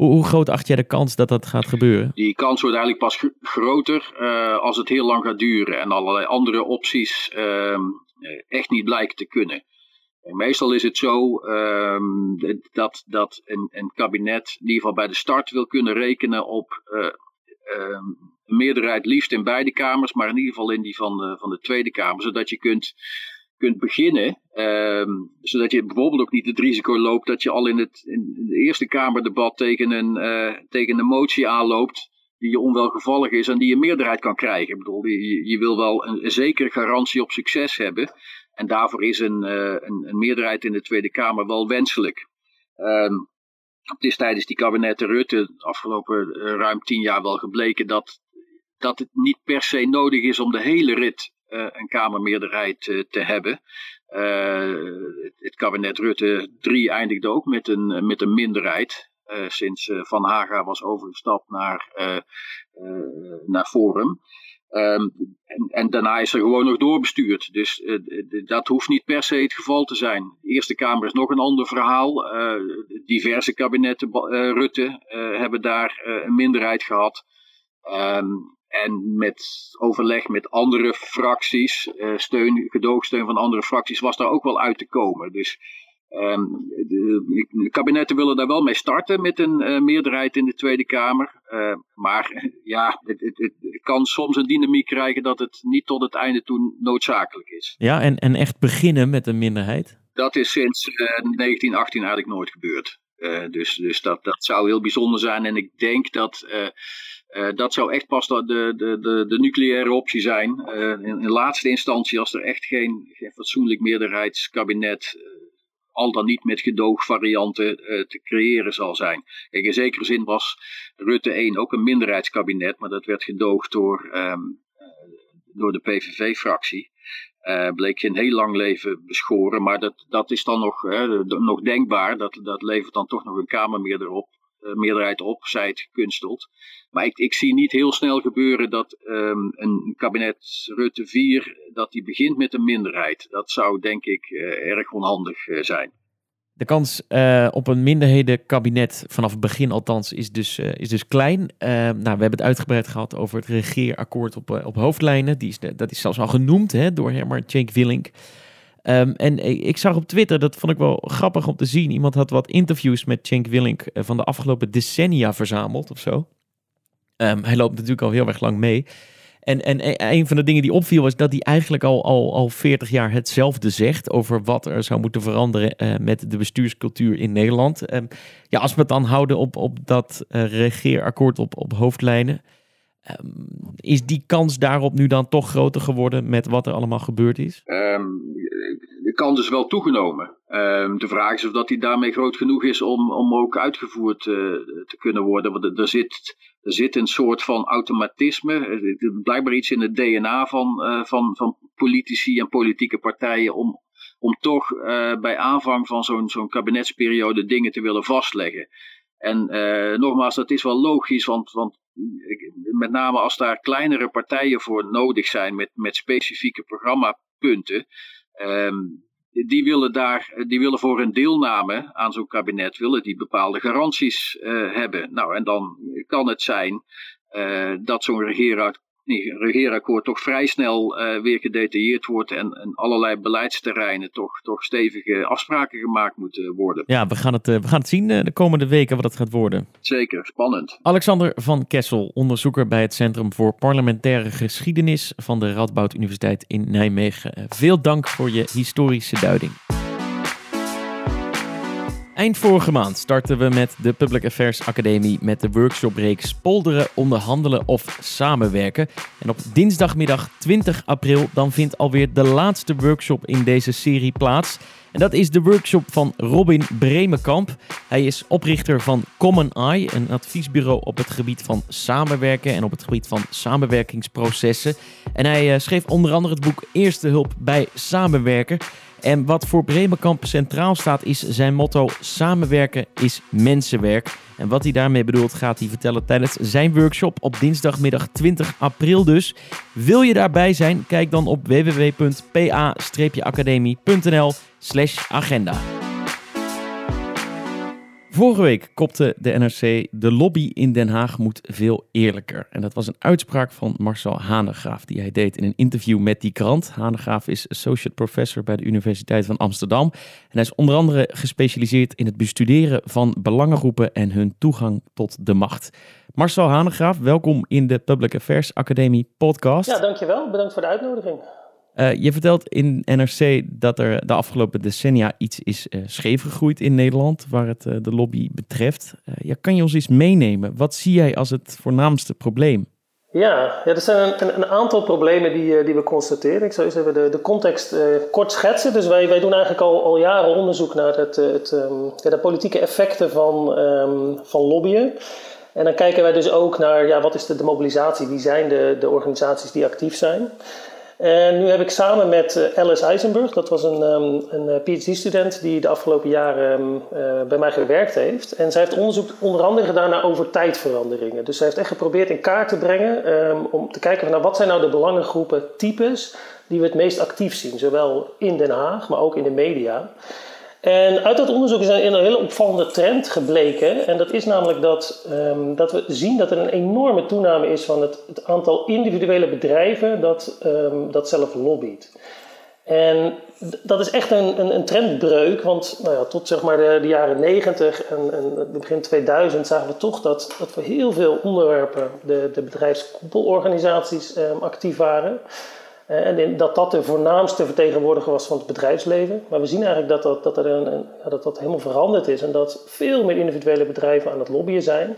Hoe, groot acht jij de kans dat dat gaat gebeuren? Die kans wordt eigenlijk pas groter uh, als het heel lang gaat duren en allerlei andere opties uh, echt niet blijken te kunnen. En meestal is het zo uh, dat, dat een, een, kabinet in ieder geval bij de start wil kunnen rekenen op uh, meerderheid liefst in beide kamers, maar in ieder geval in die van de, van de Tweede Kamer, zodat je kunt kunt beginnen. Um, zodat je bijvoorbeeld ook niet het risico loopt dat je al in het, in het Eerste Kamerdebat tegen een, uh, tegen een motie aanloopt. Die je onwelgevallig is en die je meerderheid kan krijgen. Ik bedoel, je, je wil wel een, zekere garantie op succes hebben. En daarvoor is een, uh, een, meerderheid in de Tweede Kamer wel wenselijk. Um, het is tijdens die kabinetten Rutte de afgelopen uh, ruim tien jaar wel gebleken dat, dat het niet per se nodig is om de hele rit een Kamermeerderheid uh, te hebben. Uh, het, kabinet Rutte 3 eindigde ook met een, met een minderheid. sinds Van Haga was overgestapt naar, naar Forum. Um, en, en, daarna is er gewoon nog doorbestuurd. Dus dat hoeft niet per se het geval te zijn. De Eerste Kamer is nog een ander verhaal. diverse kabinetten Rutte hebben daar een minderheid gehad. Um, en met overleg met andere fracties, uh, steun, gedoogsteun van andere fracties, was daar ook wel uit te komen. Dus um, de, de, kabinetten willen daar wel mee starten met een uh, meerderheid in de Tweede Kamer. Uh, maar ja, het, het, het, kan soms een dynamiek krijgen dat het niet tot het einde toe noodzakelijk is. Ja, en, en echt beginnen met een minderheid? Dat is sinds 1918 eigenlijk nooit gebeurd. dus dus dat, dat zou heel bijzonder zijn. En ik denk dat uh, dat zou echt pas de, de, de, de nucleaire optie zijn. Uh, in, laatste instantie, als er echt geen, fatsoenlijk meerderheidskabinet, uh, al dan niet met gedoogvarianten, te creëren zal zijn. Kijk, in zekere zin was Rutte 1 ook een minderheidskabinet, maar dat werd gedoogd door, um, door de PVV-fractie. bleek geen heel lang leven beschoren, maar dat, dat is dan nog, nog denkbaar. Dat, dat levert dan toch nog een Kamermeerderheid op eh, meerderheid op, zij het gekunsteld. Maar ik, ik zie niet heel snel gebeuren dat um, een kabinet Rutte 4, dat die begint met een minderheid. Dat zou denk ik uh, erg onhandig uh, zijn. De kans op een minderhedenkabinet, vanaf het begin althans, is dus, is dus klein. Nou, we hebben het uitgebreid gehad over het regeerakkoord op, op hoofdlijnen. Die is, dat is zelfs al genoemd hè, door Herman Cenk Willink. Um, en ik zag op Twitter, dat vond ik wel grappig om te zien. Iemand had wat interviews met Cenk Willink eh, van de afgelopen decennia verzameld of zo. Um, hij loopt natuurlijk al heel erg lang mee. En, en een van de dingen die opviel was dat hij eigenlijk al, al, al 40 jaar hetzelfde zegt over wat er zou moeten veranderen uh, met de bestuurscultuur in Nederland. Um, ja, als we het dan houden op, op dat uh, regeerakkoord op, op hoofdlijnen. Um, is die kans daarop nu dan toch groter geworden met wat er allemaal gebeurd is? Um, de kans is wel toegenomen. Um, de vraag is of dat die daarmee groot genoeg is om, om ook uitgevoerd uh, te kunnen worden. Want er zit, er zit een soort van automatisme, blijkbaar iets in het DNA van, uh, van, van politici en politieke partijen om, om toch uh, bij aanvang van zo'n zo'n kabinetsperiode dingen te willen vastleggen. En nogmaals, dat is wel logisch, want, want met name als daar kleinere partijen voor nodig zijn met, met specifieke programmapunten, um, die willen, daar, die willen voor hun deelname aan zo'n kabinet willen die bepaalde garanties uh, hebben. Nou, en dan kan het zijn uh, dat zo'n regeerakkoord toch vrij snel weer gedetailleerd wordt en, en allerlei beleidsterreinen toch, toch stevige afspraken gemaakt moeten worden. Ja, we gaan het, we gaan het zien de komende weken wat het gaat worden. Zeker, spannend. Alexander van Kessel, onderzoeker bij het Centrum voor Parlementaire Geschiedenis van de Radboud Universiteit in Nijmegen. Veel dank voor je historische duiding. Eind vorige maand starten we met de Public Affairs Academie met de workshop-reeks Polderen, Onderhandelen of Samenwerken. En op dinsdagmiddag 20 april dan vindt alweer de laatste workshop in deze serie plaats. En dat is de workshop van Robin Bremenkamp. Hij is oprichter van Common Eye, een adviesbureau op het gebied van samenwerken en op het gebied van samenwerkingsprocessen. En hij eh, schreef onder andere het boek Eerste Hulp bij Samenwerken. En wat voor Bremenkamp centraal staat is zijn motto: samenwerken is mensenwerk. En wat hij daarmee bedoelt gaat hij vertellen tijdens zijn workshop op dinsdagmiddag 20 april dus. Wil je daarbij zijn? Kijk dan op www.pa-academie.nl agenda. Vorige week kopte de NRC de lobby in Den Haag moet veel eerlijker. En dat was een uitspraak van Marcel Hanegraaf die hij deed in een interview met die krant. Hanegraaf is associate professor bij de Universiteit van Amsterdam. En hij is onder andere gespecialiseerd in het bestuderen van belangengroepen en hun toegang tot de macht. Marcel Hanegraaf, welkom in de Public Affairs Academie podcast. Ja, dankjewel. Bedankt voor de uitnodiging. Uh, je vertelt in NRC dat er de afgelopen decennia iets is uh, scheef gegroeid in Nederland waar het uh, de lobby betreft. ja, kan je ons eens meenemen? Wat zie jij als het voornaamste probleem? Ja, ja er zijn een, een aantal problemen die, die we constateren. Ik zou eens even de, de context kort schetsen. Dus wij, wij doen eigenlijk al, al jaren onderzoek naar het, het, ja, de politieke effecten van, um, van lobbyen. En dan kijken wij dus ook naar ja, wat is de, de mobilisatie, wie zijn de, de organisaties die actief zijn. En nu heb ik samen met eh, Alice Eisenberg, dat was een, um, een eh, PhD-student die de afgelopen jaren um, uh, bij mij gewerkt heeft. En zij heeft onderzoek onder andere gedaan naar over tijdveranderingen. Dus zij heeft echt geprobeerd in kaart te brengen um, om te kijken van nou, wat zijn nou de belangengroepen types die we het meest actief zien. Zowel in Den Haag, maar ook in de media. En uit dat onderzoek is een, hele opvallende trend gebleken. En dat is namelijk dat, um, dat we zien dat er een enorme toename is van het, het aantal individuele bedrijven dat, um, dat zelf lobbyt. En dat is echt een, een, een trendbreuk, want nou ja, tot zeg maar de, de jaren 90 en, en begin 2000 zagen we toch dat, dat voor heel veel onderwerpen de, de bedrijfskoepelorganisaties um, actief waren. Eh, en dat dat de voornaamste vertegenwoordiger was van het bedrijfsleven. Maar we zien eigenlijk dat dat, dat, er een, dat dat helemaal veranderd is. En dat veel meer individuele bedrijven aan het lobbyen zijn.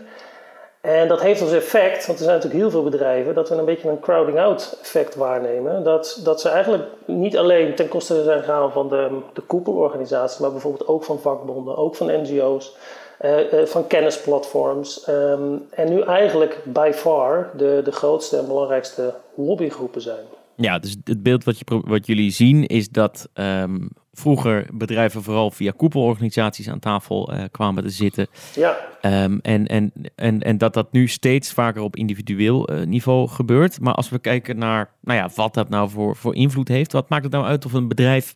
En dat heeft als effect, want er zijn natuurlijk heel veel bedrijven, dat we een beetje een crowding out effect waarnemen. Dat, dat ze eigenlijk niet alleen ten koste zijn gegaan van de, de koepelorganisaties, maar bijvoorbeeld ook van vakbonden, ook van NGO's, eh, eh, van kennisplatforms. Um, en nu eigenlijk by far de, de grootste en belangrijkste lobbygroepen zijn. Ja, dus het beeld wat, je, wat jullie zien is dat um, vroeger bedrijven vooral via koepelorganisaties aan tafel uh, kwamen te zitten. Ja. Um, en, en, en, en dat dat nu steeds vaker op individueel uh, niveau gebeurt. Maar als we kijken naar nou ja, wat dat nou voor, voor invloed heeft, wat maakt het nou uit of een bedrijf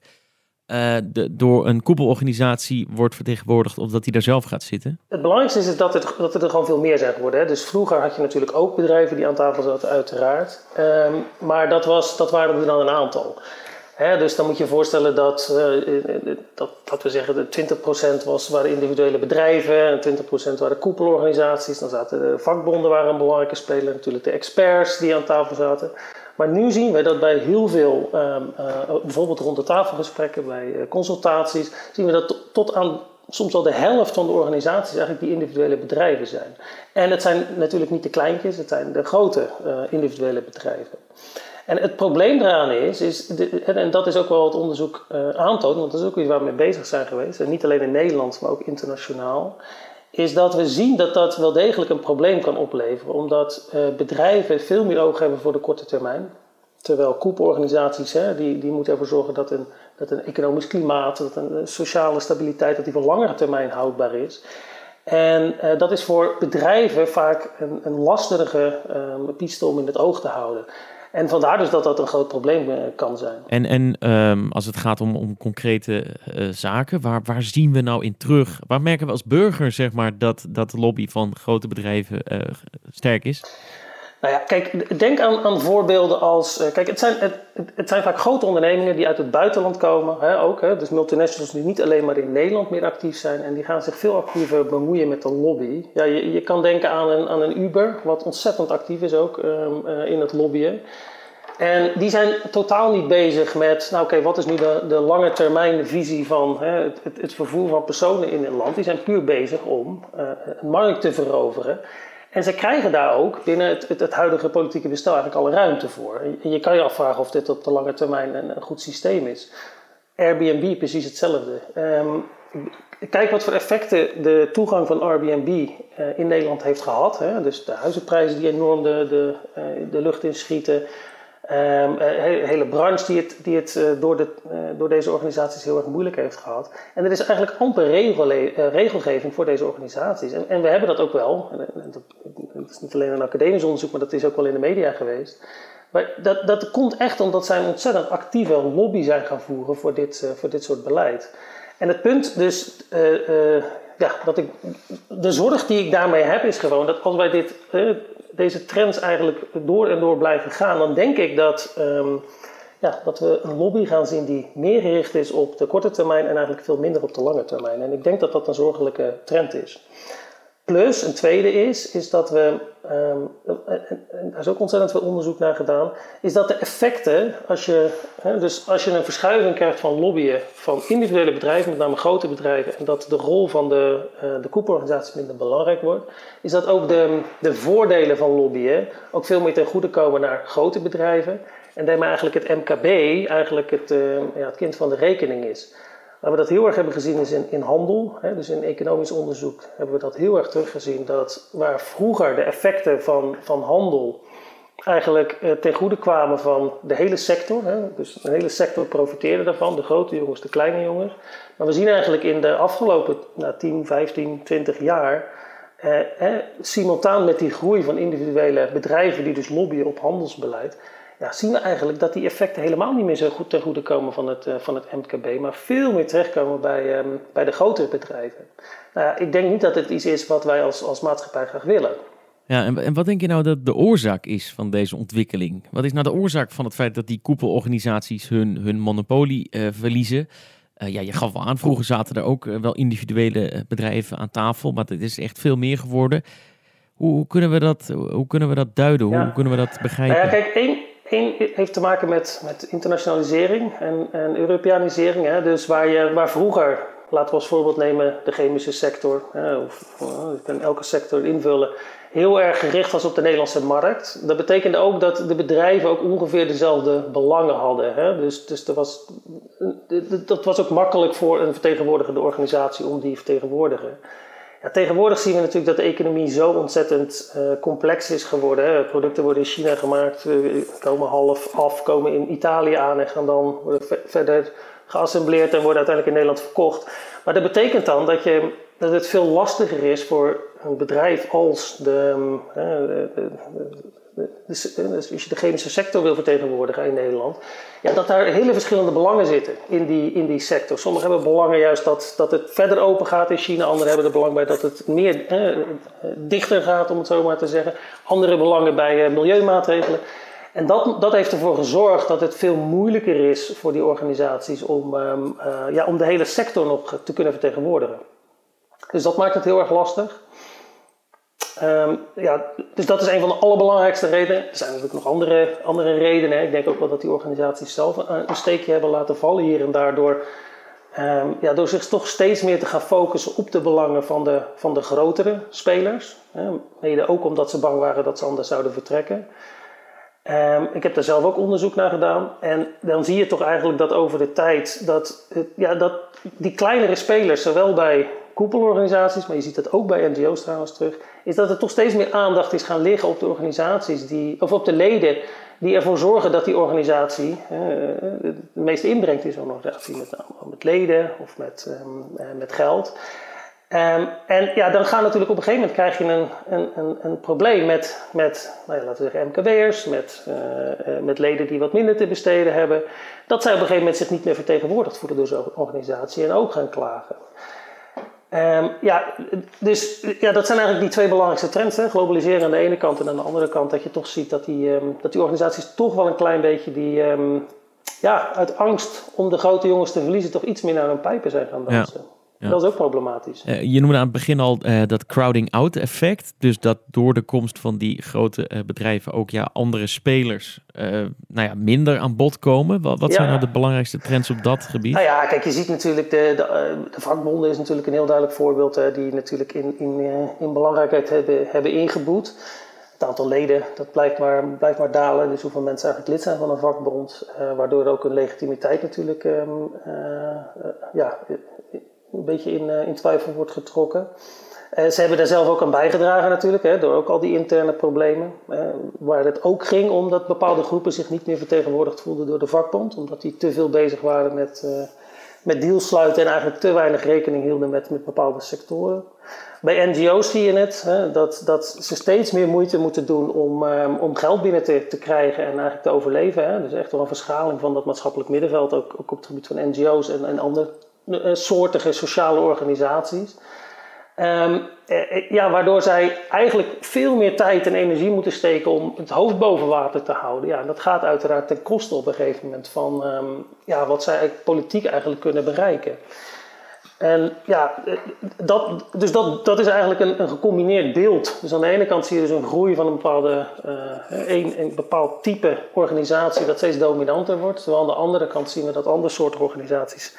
de, door een koepelorganisatie wordt vertegenwoordigd of dat hij daar zelf gaat zitten? Het belangrijkste is dat, het, dat er gewoon veel meer zijn geworden. Hè. Dus vroeger had je natuurlijk ook bedrijven die aan tafel zaten, uiteraard. Um, maar dat, was, dat waren er dan een aantal. Dus dan moet je je voorstellen dat, uh, dat, dat we zeggen, 20% was, waren individuele bedrijven en 20% waren koepelorganisaties. Dan zaten de vakbonden waren een belangrijke speler, natuurlijk de experts die aan tafel zaten. Maar nu zien we dat bij heel veel, um, uh, bijvoorbeeld rond de tafelgesprekken, bij uh, consultaties, zien we dat tot aan soms al de helft van de organisaties eigenlijk die individuele bedrijven zijn. En het zijn natuurlijk niet de kleintjes, het zijn de grote uh, individuele bedrijven. En het probleem daaraan is, is en dat is ook wel het onderzoek aantoont, want dat is ook iets waar we mee bezig zijn geweest, en niet alleen in Nederland, maar ook internationaal, is dat we zien dat dat wel degelijk een probleem kan opleveren. Omdat uh, bedrijven veel meer oog hebben voor de korte termijn. Terwijl koepelorganisaties, hè, die, die moeten ervoor zorgen dat een, dat een economisch klimaat, dat een sociale stabiliteit, dat die voor langere termijn houdbaar is. En uh, dat is voor bedrijven vaak een, een lastige um, piste om in het oog te houden. En vandaar dus dat dat een groot probleem uh, kan zijn. En, en um, als het gaat om, om concrete uh, zaken, waar, waar zien we nou in terug? Waar merken we als burger zeg maar, dat, dat de lobby van grote bedrijven uh, sterk is? Nou ja, kijk, denk aan, aan voorbeelden als. Uh, kijk, het zijn, het, het, zijn vaak grote ondernemingen die uit het buitenland komen. Hè, ook, hè, dus multinationals die niet alleen maar in Nederland meer actief zijn. En die gaan zich veel actiever bemoeien met de lobby. Ja, je, je kan denken aan een, aan een Uber, wat ontzettend actief is ook um, uh, in het lobbyen. En die zijn totaal niet bezig met, nou oké, wat is nu de, de lange termijn visie van hè, het, het, het, vervoer van personen in een land. Die zijn puur bezig om uh, een markt te veroveren. En ze krijgen daar ook binnen het, het, het, huidige politieke bestel eigenlijk alle ruimte voor. En je kan je afvragen of dit op de lange termijn een, goed systeem is. Airbnb precies hetzelfde. Um, kijk wat voor effecten de toegang van Airbnb uh, in Nederland heeft gehad. Hè? Dus de huizenprijzen die enorm de, de, uh, de lucht inschieten. Een hele branche die het, die het uh, door, de, uh, door deze organisaties heel erg moeilijk heeft gehad. En er is eigenlijk amper regel, regelgeving voor deze organisaties. En, en, we hebben dat ook wel. Dat, is niet alleen een academisch onderzoek, maar dat is ook wel in de media geweest. Maar dat, dat komt echt omdat zij een ontzettend actieve lobby zijn gaan voeren voor dit, voor dit soort beleid. En het punt dus, ja, dat ik, de zorg die ik daarmee heb is gewoon dat als wij dit deze trends eigenlijk door en door blijven gaan, dan denk ik dat, um, ja, dat we een lobby gaan zien die meer gericht is op de korte termijn en eigenlijk veel minder op de lange termijn. En ik denk dat dat een zorgelijke trend is. Plus, een tweede is, is dat we, um, en daar is ook ontzettend veel onderzoek naar gedaan, is dat de effecten, als je, hè, dus als je een verschuiving krijgt van lobbyen van individuele bedrijven, met name grote bedrijven, en dat de rol van de, uh, de koepelorganisaties minder belangrijk wordt, is dat ook de, de voordelen van lobbyen ook veel meer ten goede komen naar grote bedrijven. En daarmee eigenlijk het MKB eigenlijk het, uh, ja, het kind van de rekening is. Waar we dat heel erg hebben gezien is in, in handel. Hè, dus in economisch onderzoek hebben we dat heel erg teruggezien. Dat waar vroeger de effecten van, van handel eigenlijk eh, ten goede kwamen van de hele sector. Hè, dus een hele sector profiteerde daarvan, de grote jongens, de kleine jongens. Maar we zien eigenlijk in de afgelopen nou, 10, 15, 20 jaar... Eh, simultaan met die groei van individuele bedrijven die dus lobbyen op handelsbeleid ja, zien we eigenlijk dat die effecten helemaal niet meer zo goed ten goede komen van het, uh, van het MKB, maar veel meer terechtkomen bij, um, bij de grotere bedrijven. Nou, ik denk niet dat het iets is wat wij als, als maatschappij graag willen. Ja, en, en wat denk je nou dat de oorzaak is van deze ontwikkeling? Wat is nou de oorzaak van het feit dat die koepelorganisaties hun, hun monopolie uh, verliezen? Uh, ja, je gaf al aan, vroeger zaten er ook wel individuele bedrijven aan tafel, maar het is echt veel meer geworden. Hoe, hoe kunnen, we dat, hoe kunnen we dat duiden? Ja. Hoe kunnen we dat begrijpen? Nou ja, kijk, één, Eén heeft te maken met, met internationalisering en, en Europeanisering. Hè? Dus waar, je, waar vroeger, laten we als voorbeeld nemen de chemische sector, hè? of je kan elke sector invullen, heel erg gericht was op de Nederlandse markt. Dat betekende ook dat de bedrijven ook ongeveer dezelfde belangen hadden. Hè? Dus, dus er was, dat was ook makkelijk voor een vertegenwoordigende organisatie om die te vertegenwoordigen. Tegenwoordig zien we natuurlijk dat de economie zo ontzettend uh, complex is geworden. Hè. Producten worden in China gemaakt, uh, komen half af, komen in Italië aan en gaan dan worden verder geassembleerd en worden uiteindelijk in Nederland verkocht. Maar dat betekent dan dat, je, dat het veel lastiger is voor een bedrijf als de, de, de, dus, dus als je de chemische sector wil vertegenwoordigen in Nederland, ja, dat daar hele verschillende belangen zitten in die, in die sector. Sommigen hebben belangen juist dat, dat het verder open gaat in China, anderen hebben er belang bij dat het meer eh, dichter gaat, om het zo maar te zeggen. Andere belangen bij eh, milieumaatregelen. En dat, dat heeft ervoor gezorgd dat het veel moeilijker is voor die organisaties om, um, uh, ja, om de hele sector nog te kunnen vertegenwoordigen. Dus dat maakt het heel erg lastig. Um, ja, dus dat is een van de allerbelangrijkste redenen. Er zijn natuurlijk nog andere, andere redenen. Ik denk ook wel dat die organisaties zelf een, steekje hebben laten vallen hier en daardoor. Um, ja, door zich toch steeds meer te gaan focussen op de belangen van de, van de grotere spelers. Hè, mede ook omdat ze bang waren dat ze anders zouden vertrekken. Ik heb daar zelf ook onderzoek naar gedaan. En dan zie je toch eigenlijk dat over de tijd dat, ja, dat die kleinere spelers, zowel bij koepelorganisaties, maar je ziet dat ook bij NGO's trouwens terug, is dat er toch steeds meer aandacht is gaan liggen op de organisaties die, of op de leden die ervoor zorgen dat die organisatie uh, de meeste inbrengt in zo'n organisatie, met, met leden of met, um, uh, met geld. Um, en ja, dan gaan natuurlijk op een gegeven moment krijg je een, een, een, een probleem met, met nou ja, laten we zeggen, MKB'ers, met, uh, met leden die wat minder te besteden hebben. Dat zij op een gegeven moment zich niet meer vertegenwoordigd voelen door zo'n organisatie en ook gaan klagen. Ehm, ja, dus ja, dat zijn eigenlijk die twee belangrijkste trends. Hè? Globaliseren aan de ene kant en aan de andere kant dat je toch ziet dat die, ehm, dat die organisaties toch wel een klein beetje die, ehm, ja, uit angst om de grote jongens te verliezen toch iets meer naar hun pijpen zijn gaan dansen. Dat is ook problematisch. Eh, je noemde aan het begin al eh, dat crowding out effect. Dus dat door de komst van die grote eh, bedrijven ook ja, andere spelers nou ja, minder aan bod komen. Wat, wat Ja. zijn nou de belangrijkste trends op dat gebied? Nou ja, kijk, je ziet natuurlijk, de, de, de vakbonden is natuurlijk een heel duidelijk voorbeeld, hè, die natuurlijk in, in, in belangrijkheid hebben, hebben ingeboet. Het aantal leden, dat blijft maar, blijft maar dalen. Dus hoeveel mensen eigenlijk lid zijn van een vakbond, waardoor ook een legitimiteit natuurlijk ehm, eh, eh, ja, een beetje in, eh, in twijfel wordt getrokken. Eh, ze hebben daar zelf ook aan bijgedragen natuurlijk, hè, door ook al die interne problemen. waar het ook ging om dat bepaalde groepen zich niet meer vertegenwoordigd voelden door de vakbond. Omdat die te veel bezig waren met, eh met deals sluiten en eigenlijk te weinig rekening hielden met, met bepaalde sectoren. Bij NGO's zie je het, hè, dat, dat ze steeds meer moeite moeten doen om, om geld binnen te, te krijgen en eigenlijk te overleven. Hè. Dus echt wel een verschaling van dat maatschappelijk middenveld, ook, ook op het gebied van NGO's en, en andere eh, soortige sociale organisaties. Ehm, eh, eh, ja, waardoor zij eigenlijk veel meer tijd en energie moeten steken om het hoofd boven water te houden. Ja, dat gaat uiteraard ten koste op een gegeven moment van ehm, ja, wat zij politiek eigenlijk kunnen bereiken. En ja, eh, dat, dus dat, dat is eigenlijk een, gecombineerd beeld. Dus aan de ene kant zie je dus een groei van een, bepaalde, eh, een bepaald type organisatie dat steeds dominanter wordt. Terwijl aan de andere kant zien we dat andere soorten organisaties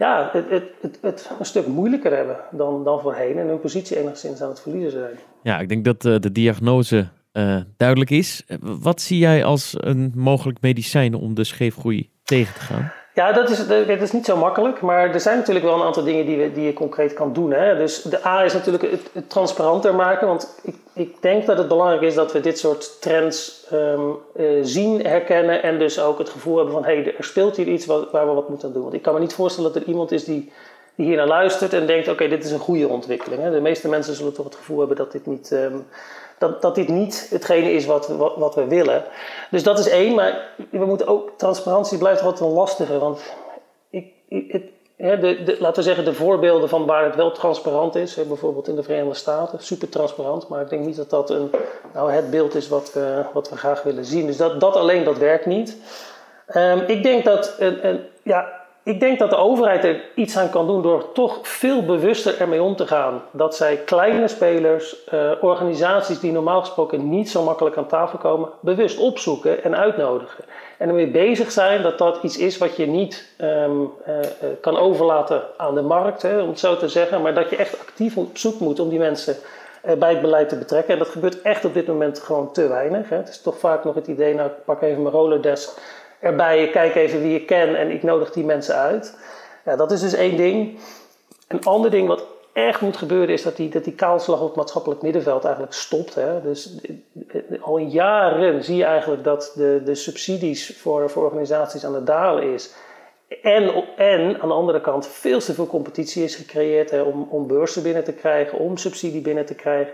ja, het, het, het, het een stuk moeilijker hebben dan, dan voorheen en hun positie enigszins aan het verliezen zijn. Ja, ik denk dat eh, de diagnose eh, duidelijk is. Eh, Wat zie jij als een mogelijk medicijn om de scheefgroei tegen te gaan? Ja, dat is, dat is niet zo makkelijk, maar er zijn natuurlijk wel een aantal dingen die, we, die je concreet kan doen. Hè. Dus de A is natuurlijk het, het transparanter maken, want ik, ik denk dat het belangrijk is dat we dit soort trends ehm, eh, zien, herkennen en dus ook het gevoel hebben van hé, hey, er speelt hier iets wat, waar we wat moeten doen. Want ik kan me niet voorstellen dat er iemand is die, hier naar luistert en denkt oké, dit is een goede ontwikkeling. Hè. De meeste mensen zullen toch het gevoel hebben dat dit niet... ehm, dat, dat dit niet hetgene is wat, wat, wat we willen. Dus dat is één, maar we moeten ook, transparantie blijft altijd wel lastiger. Want ik, ik, de, laten we zeggen, de voorbeelden van waar het wel transparant is, bijvoorbeeld in de Verenigde Staten, super transparant, maar ik denk niet dat dat een, nou, het beeld is wat we, wat we graag willen zien. Dus dat, dat alleen, dat werkt niet. Um, ik denk dat een, een, ja, ik denk dat de overheid er iets aan kan doen door toch veel bewuster ermee om te gaan. Dat zij kleine spelers, uh, organisaties die normaal gesproken niet zo makkelijk aan tafel komen, bewust opzoeken en uitnodigen. En ermee bezig zijn dat dat iets is wat je niet um, uh, uh, kan overlaten aan de markt, hè, om het zo te zeggen. Maar dat je echt actief op zoek moet om die mensen bij het beleid te betrekken. En dat gebeurt echt op dit moment gewoon te weinig. Hè. Het is toch vaak nog het idee, nou ik pak even mijn Rolodesk erbij, kijk even wie ik ken en ik nodig die mensen uit. Ja, dat is dus één ding. Een ander ding wat echt moet gebeuren is dat die, dat die kaalslag op het maatschappelijk middenveld eigenlijk stopt. Hè. Dus al jaren zie je eigenlijk dat de, de subsidies voor, voor organisaties aan het dalen is. En, en aan de andere kant veel te veel competitie is gecreëerd hè, om, om beurzen binnen te krijgen, om subsidie binnen te krijgen.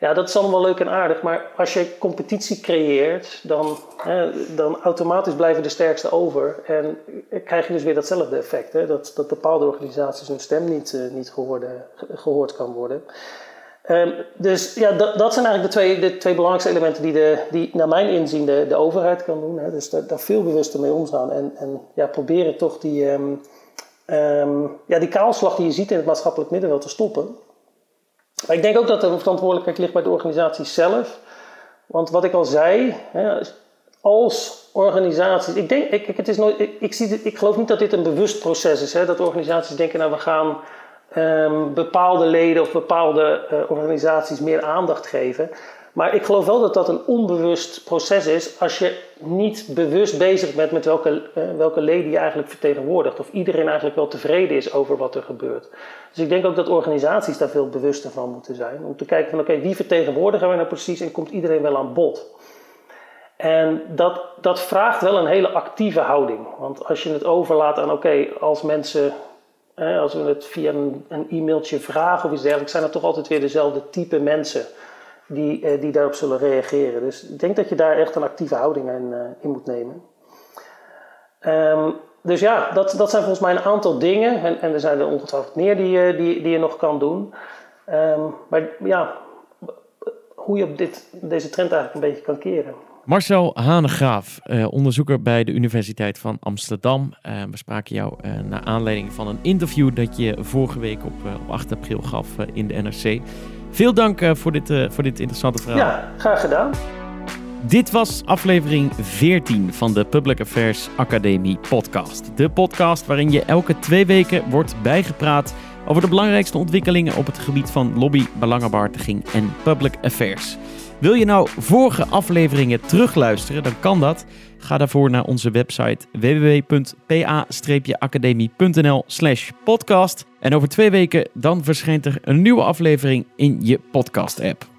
Ja, dat is allemaal leuk en aardig, maar als je competitie creëert, dan, hè, dan automatisch blijven de sterkste over. En krijg je dus weer datzelfde effect, hè, dat, dat bepaalde organisaties hun stem niet, uh, niet gehoord kan worden. Um, dus ja, dat, dat zijn eigenlijk de twee, de twee belangrijkste elementen die, de, die naar mijn inzien de, de overheid kan doen. Hè. Dus daar, daar veel bewuster mee omgaan en, en ja, proberen toch die, um, um, ja, die kaalslag die je ziet in het maatschappelijk middenveld te stoppen. Maar ik denk ook dat de verantwoordelijkheid ligt bij de organisatie zelf. Want wat ik al zei, als organisaties. Ik, denk, ik, het is nooit, ik, zie ik geloof niet dat dit een bewust proces is. Hè, dat organisaties denken, nou we gaan um, bepaalde leden of bepaalde uh, organisaties meer aandacht geven. Maar ik geloof wel dat dat een onbewust proces is als je niet bewust bezig bent met welke, uh, welke leden je eigenlijk vertegenwoordigt. Of iedereen eigenlijk wel tevreden is over wat er gebeurt. Dus ik denk ook dat organisaties daar veel bewuster van moeten zijn. Om te kijken van oké, wie vertegenwoordigen wij nou precies en komt iedereen wel aan bod. En dat, dat vraagt wel een hele actieve houding. Want als je het overlaat aan oké, als mensen eh, als we het via een, een, e-mailtje vragen of iets dergelijks, zijn het toch altijd weer dezelfde type mensen die, eh, die daarop zullen reageren. Dus ik denk dat je daar echt een actieve houding in, uh, in moet nemen. Um, dus ja, dat, dat zijn volgens mij een aantal dingen. En, en er zijn er ongetwijfeld meer die, die, die je nog kan doen. Ehm, maar ja, hoe je op dit, deze trend eigenlijk een beetje kan keren. Marcel Hanegraaf, eh, onderzoeker bij de Universiteit van Amsterdam. We spraken jou naar aanleiding van een interview dat je vorige week op 8 april gaf in de NRC. Veel dank voor, dit, voor dit interessante verhaal. Ja, graag gedaan. Dit was aflevering 14 van de Public Affairs Academie podcast. De podcast waarin je elke twee weken wordt bijgepraat over de belangrijkste ontwikkelingen op het gebied van lobby, belangenbehartiging en public affairs. Wil je nou vorige afleveringen terugluisteren, dan kan dat. Ga daarvoor naar onze website www.pa-academie.nl slash podcast. En over twee weken dan verschijnt er een nieuwe aflevering in je podcast app.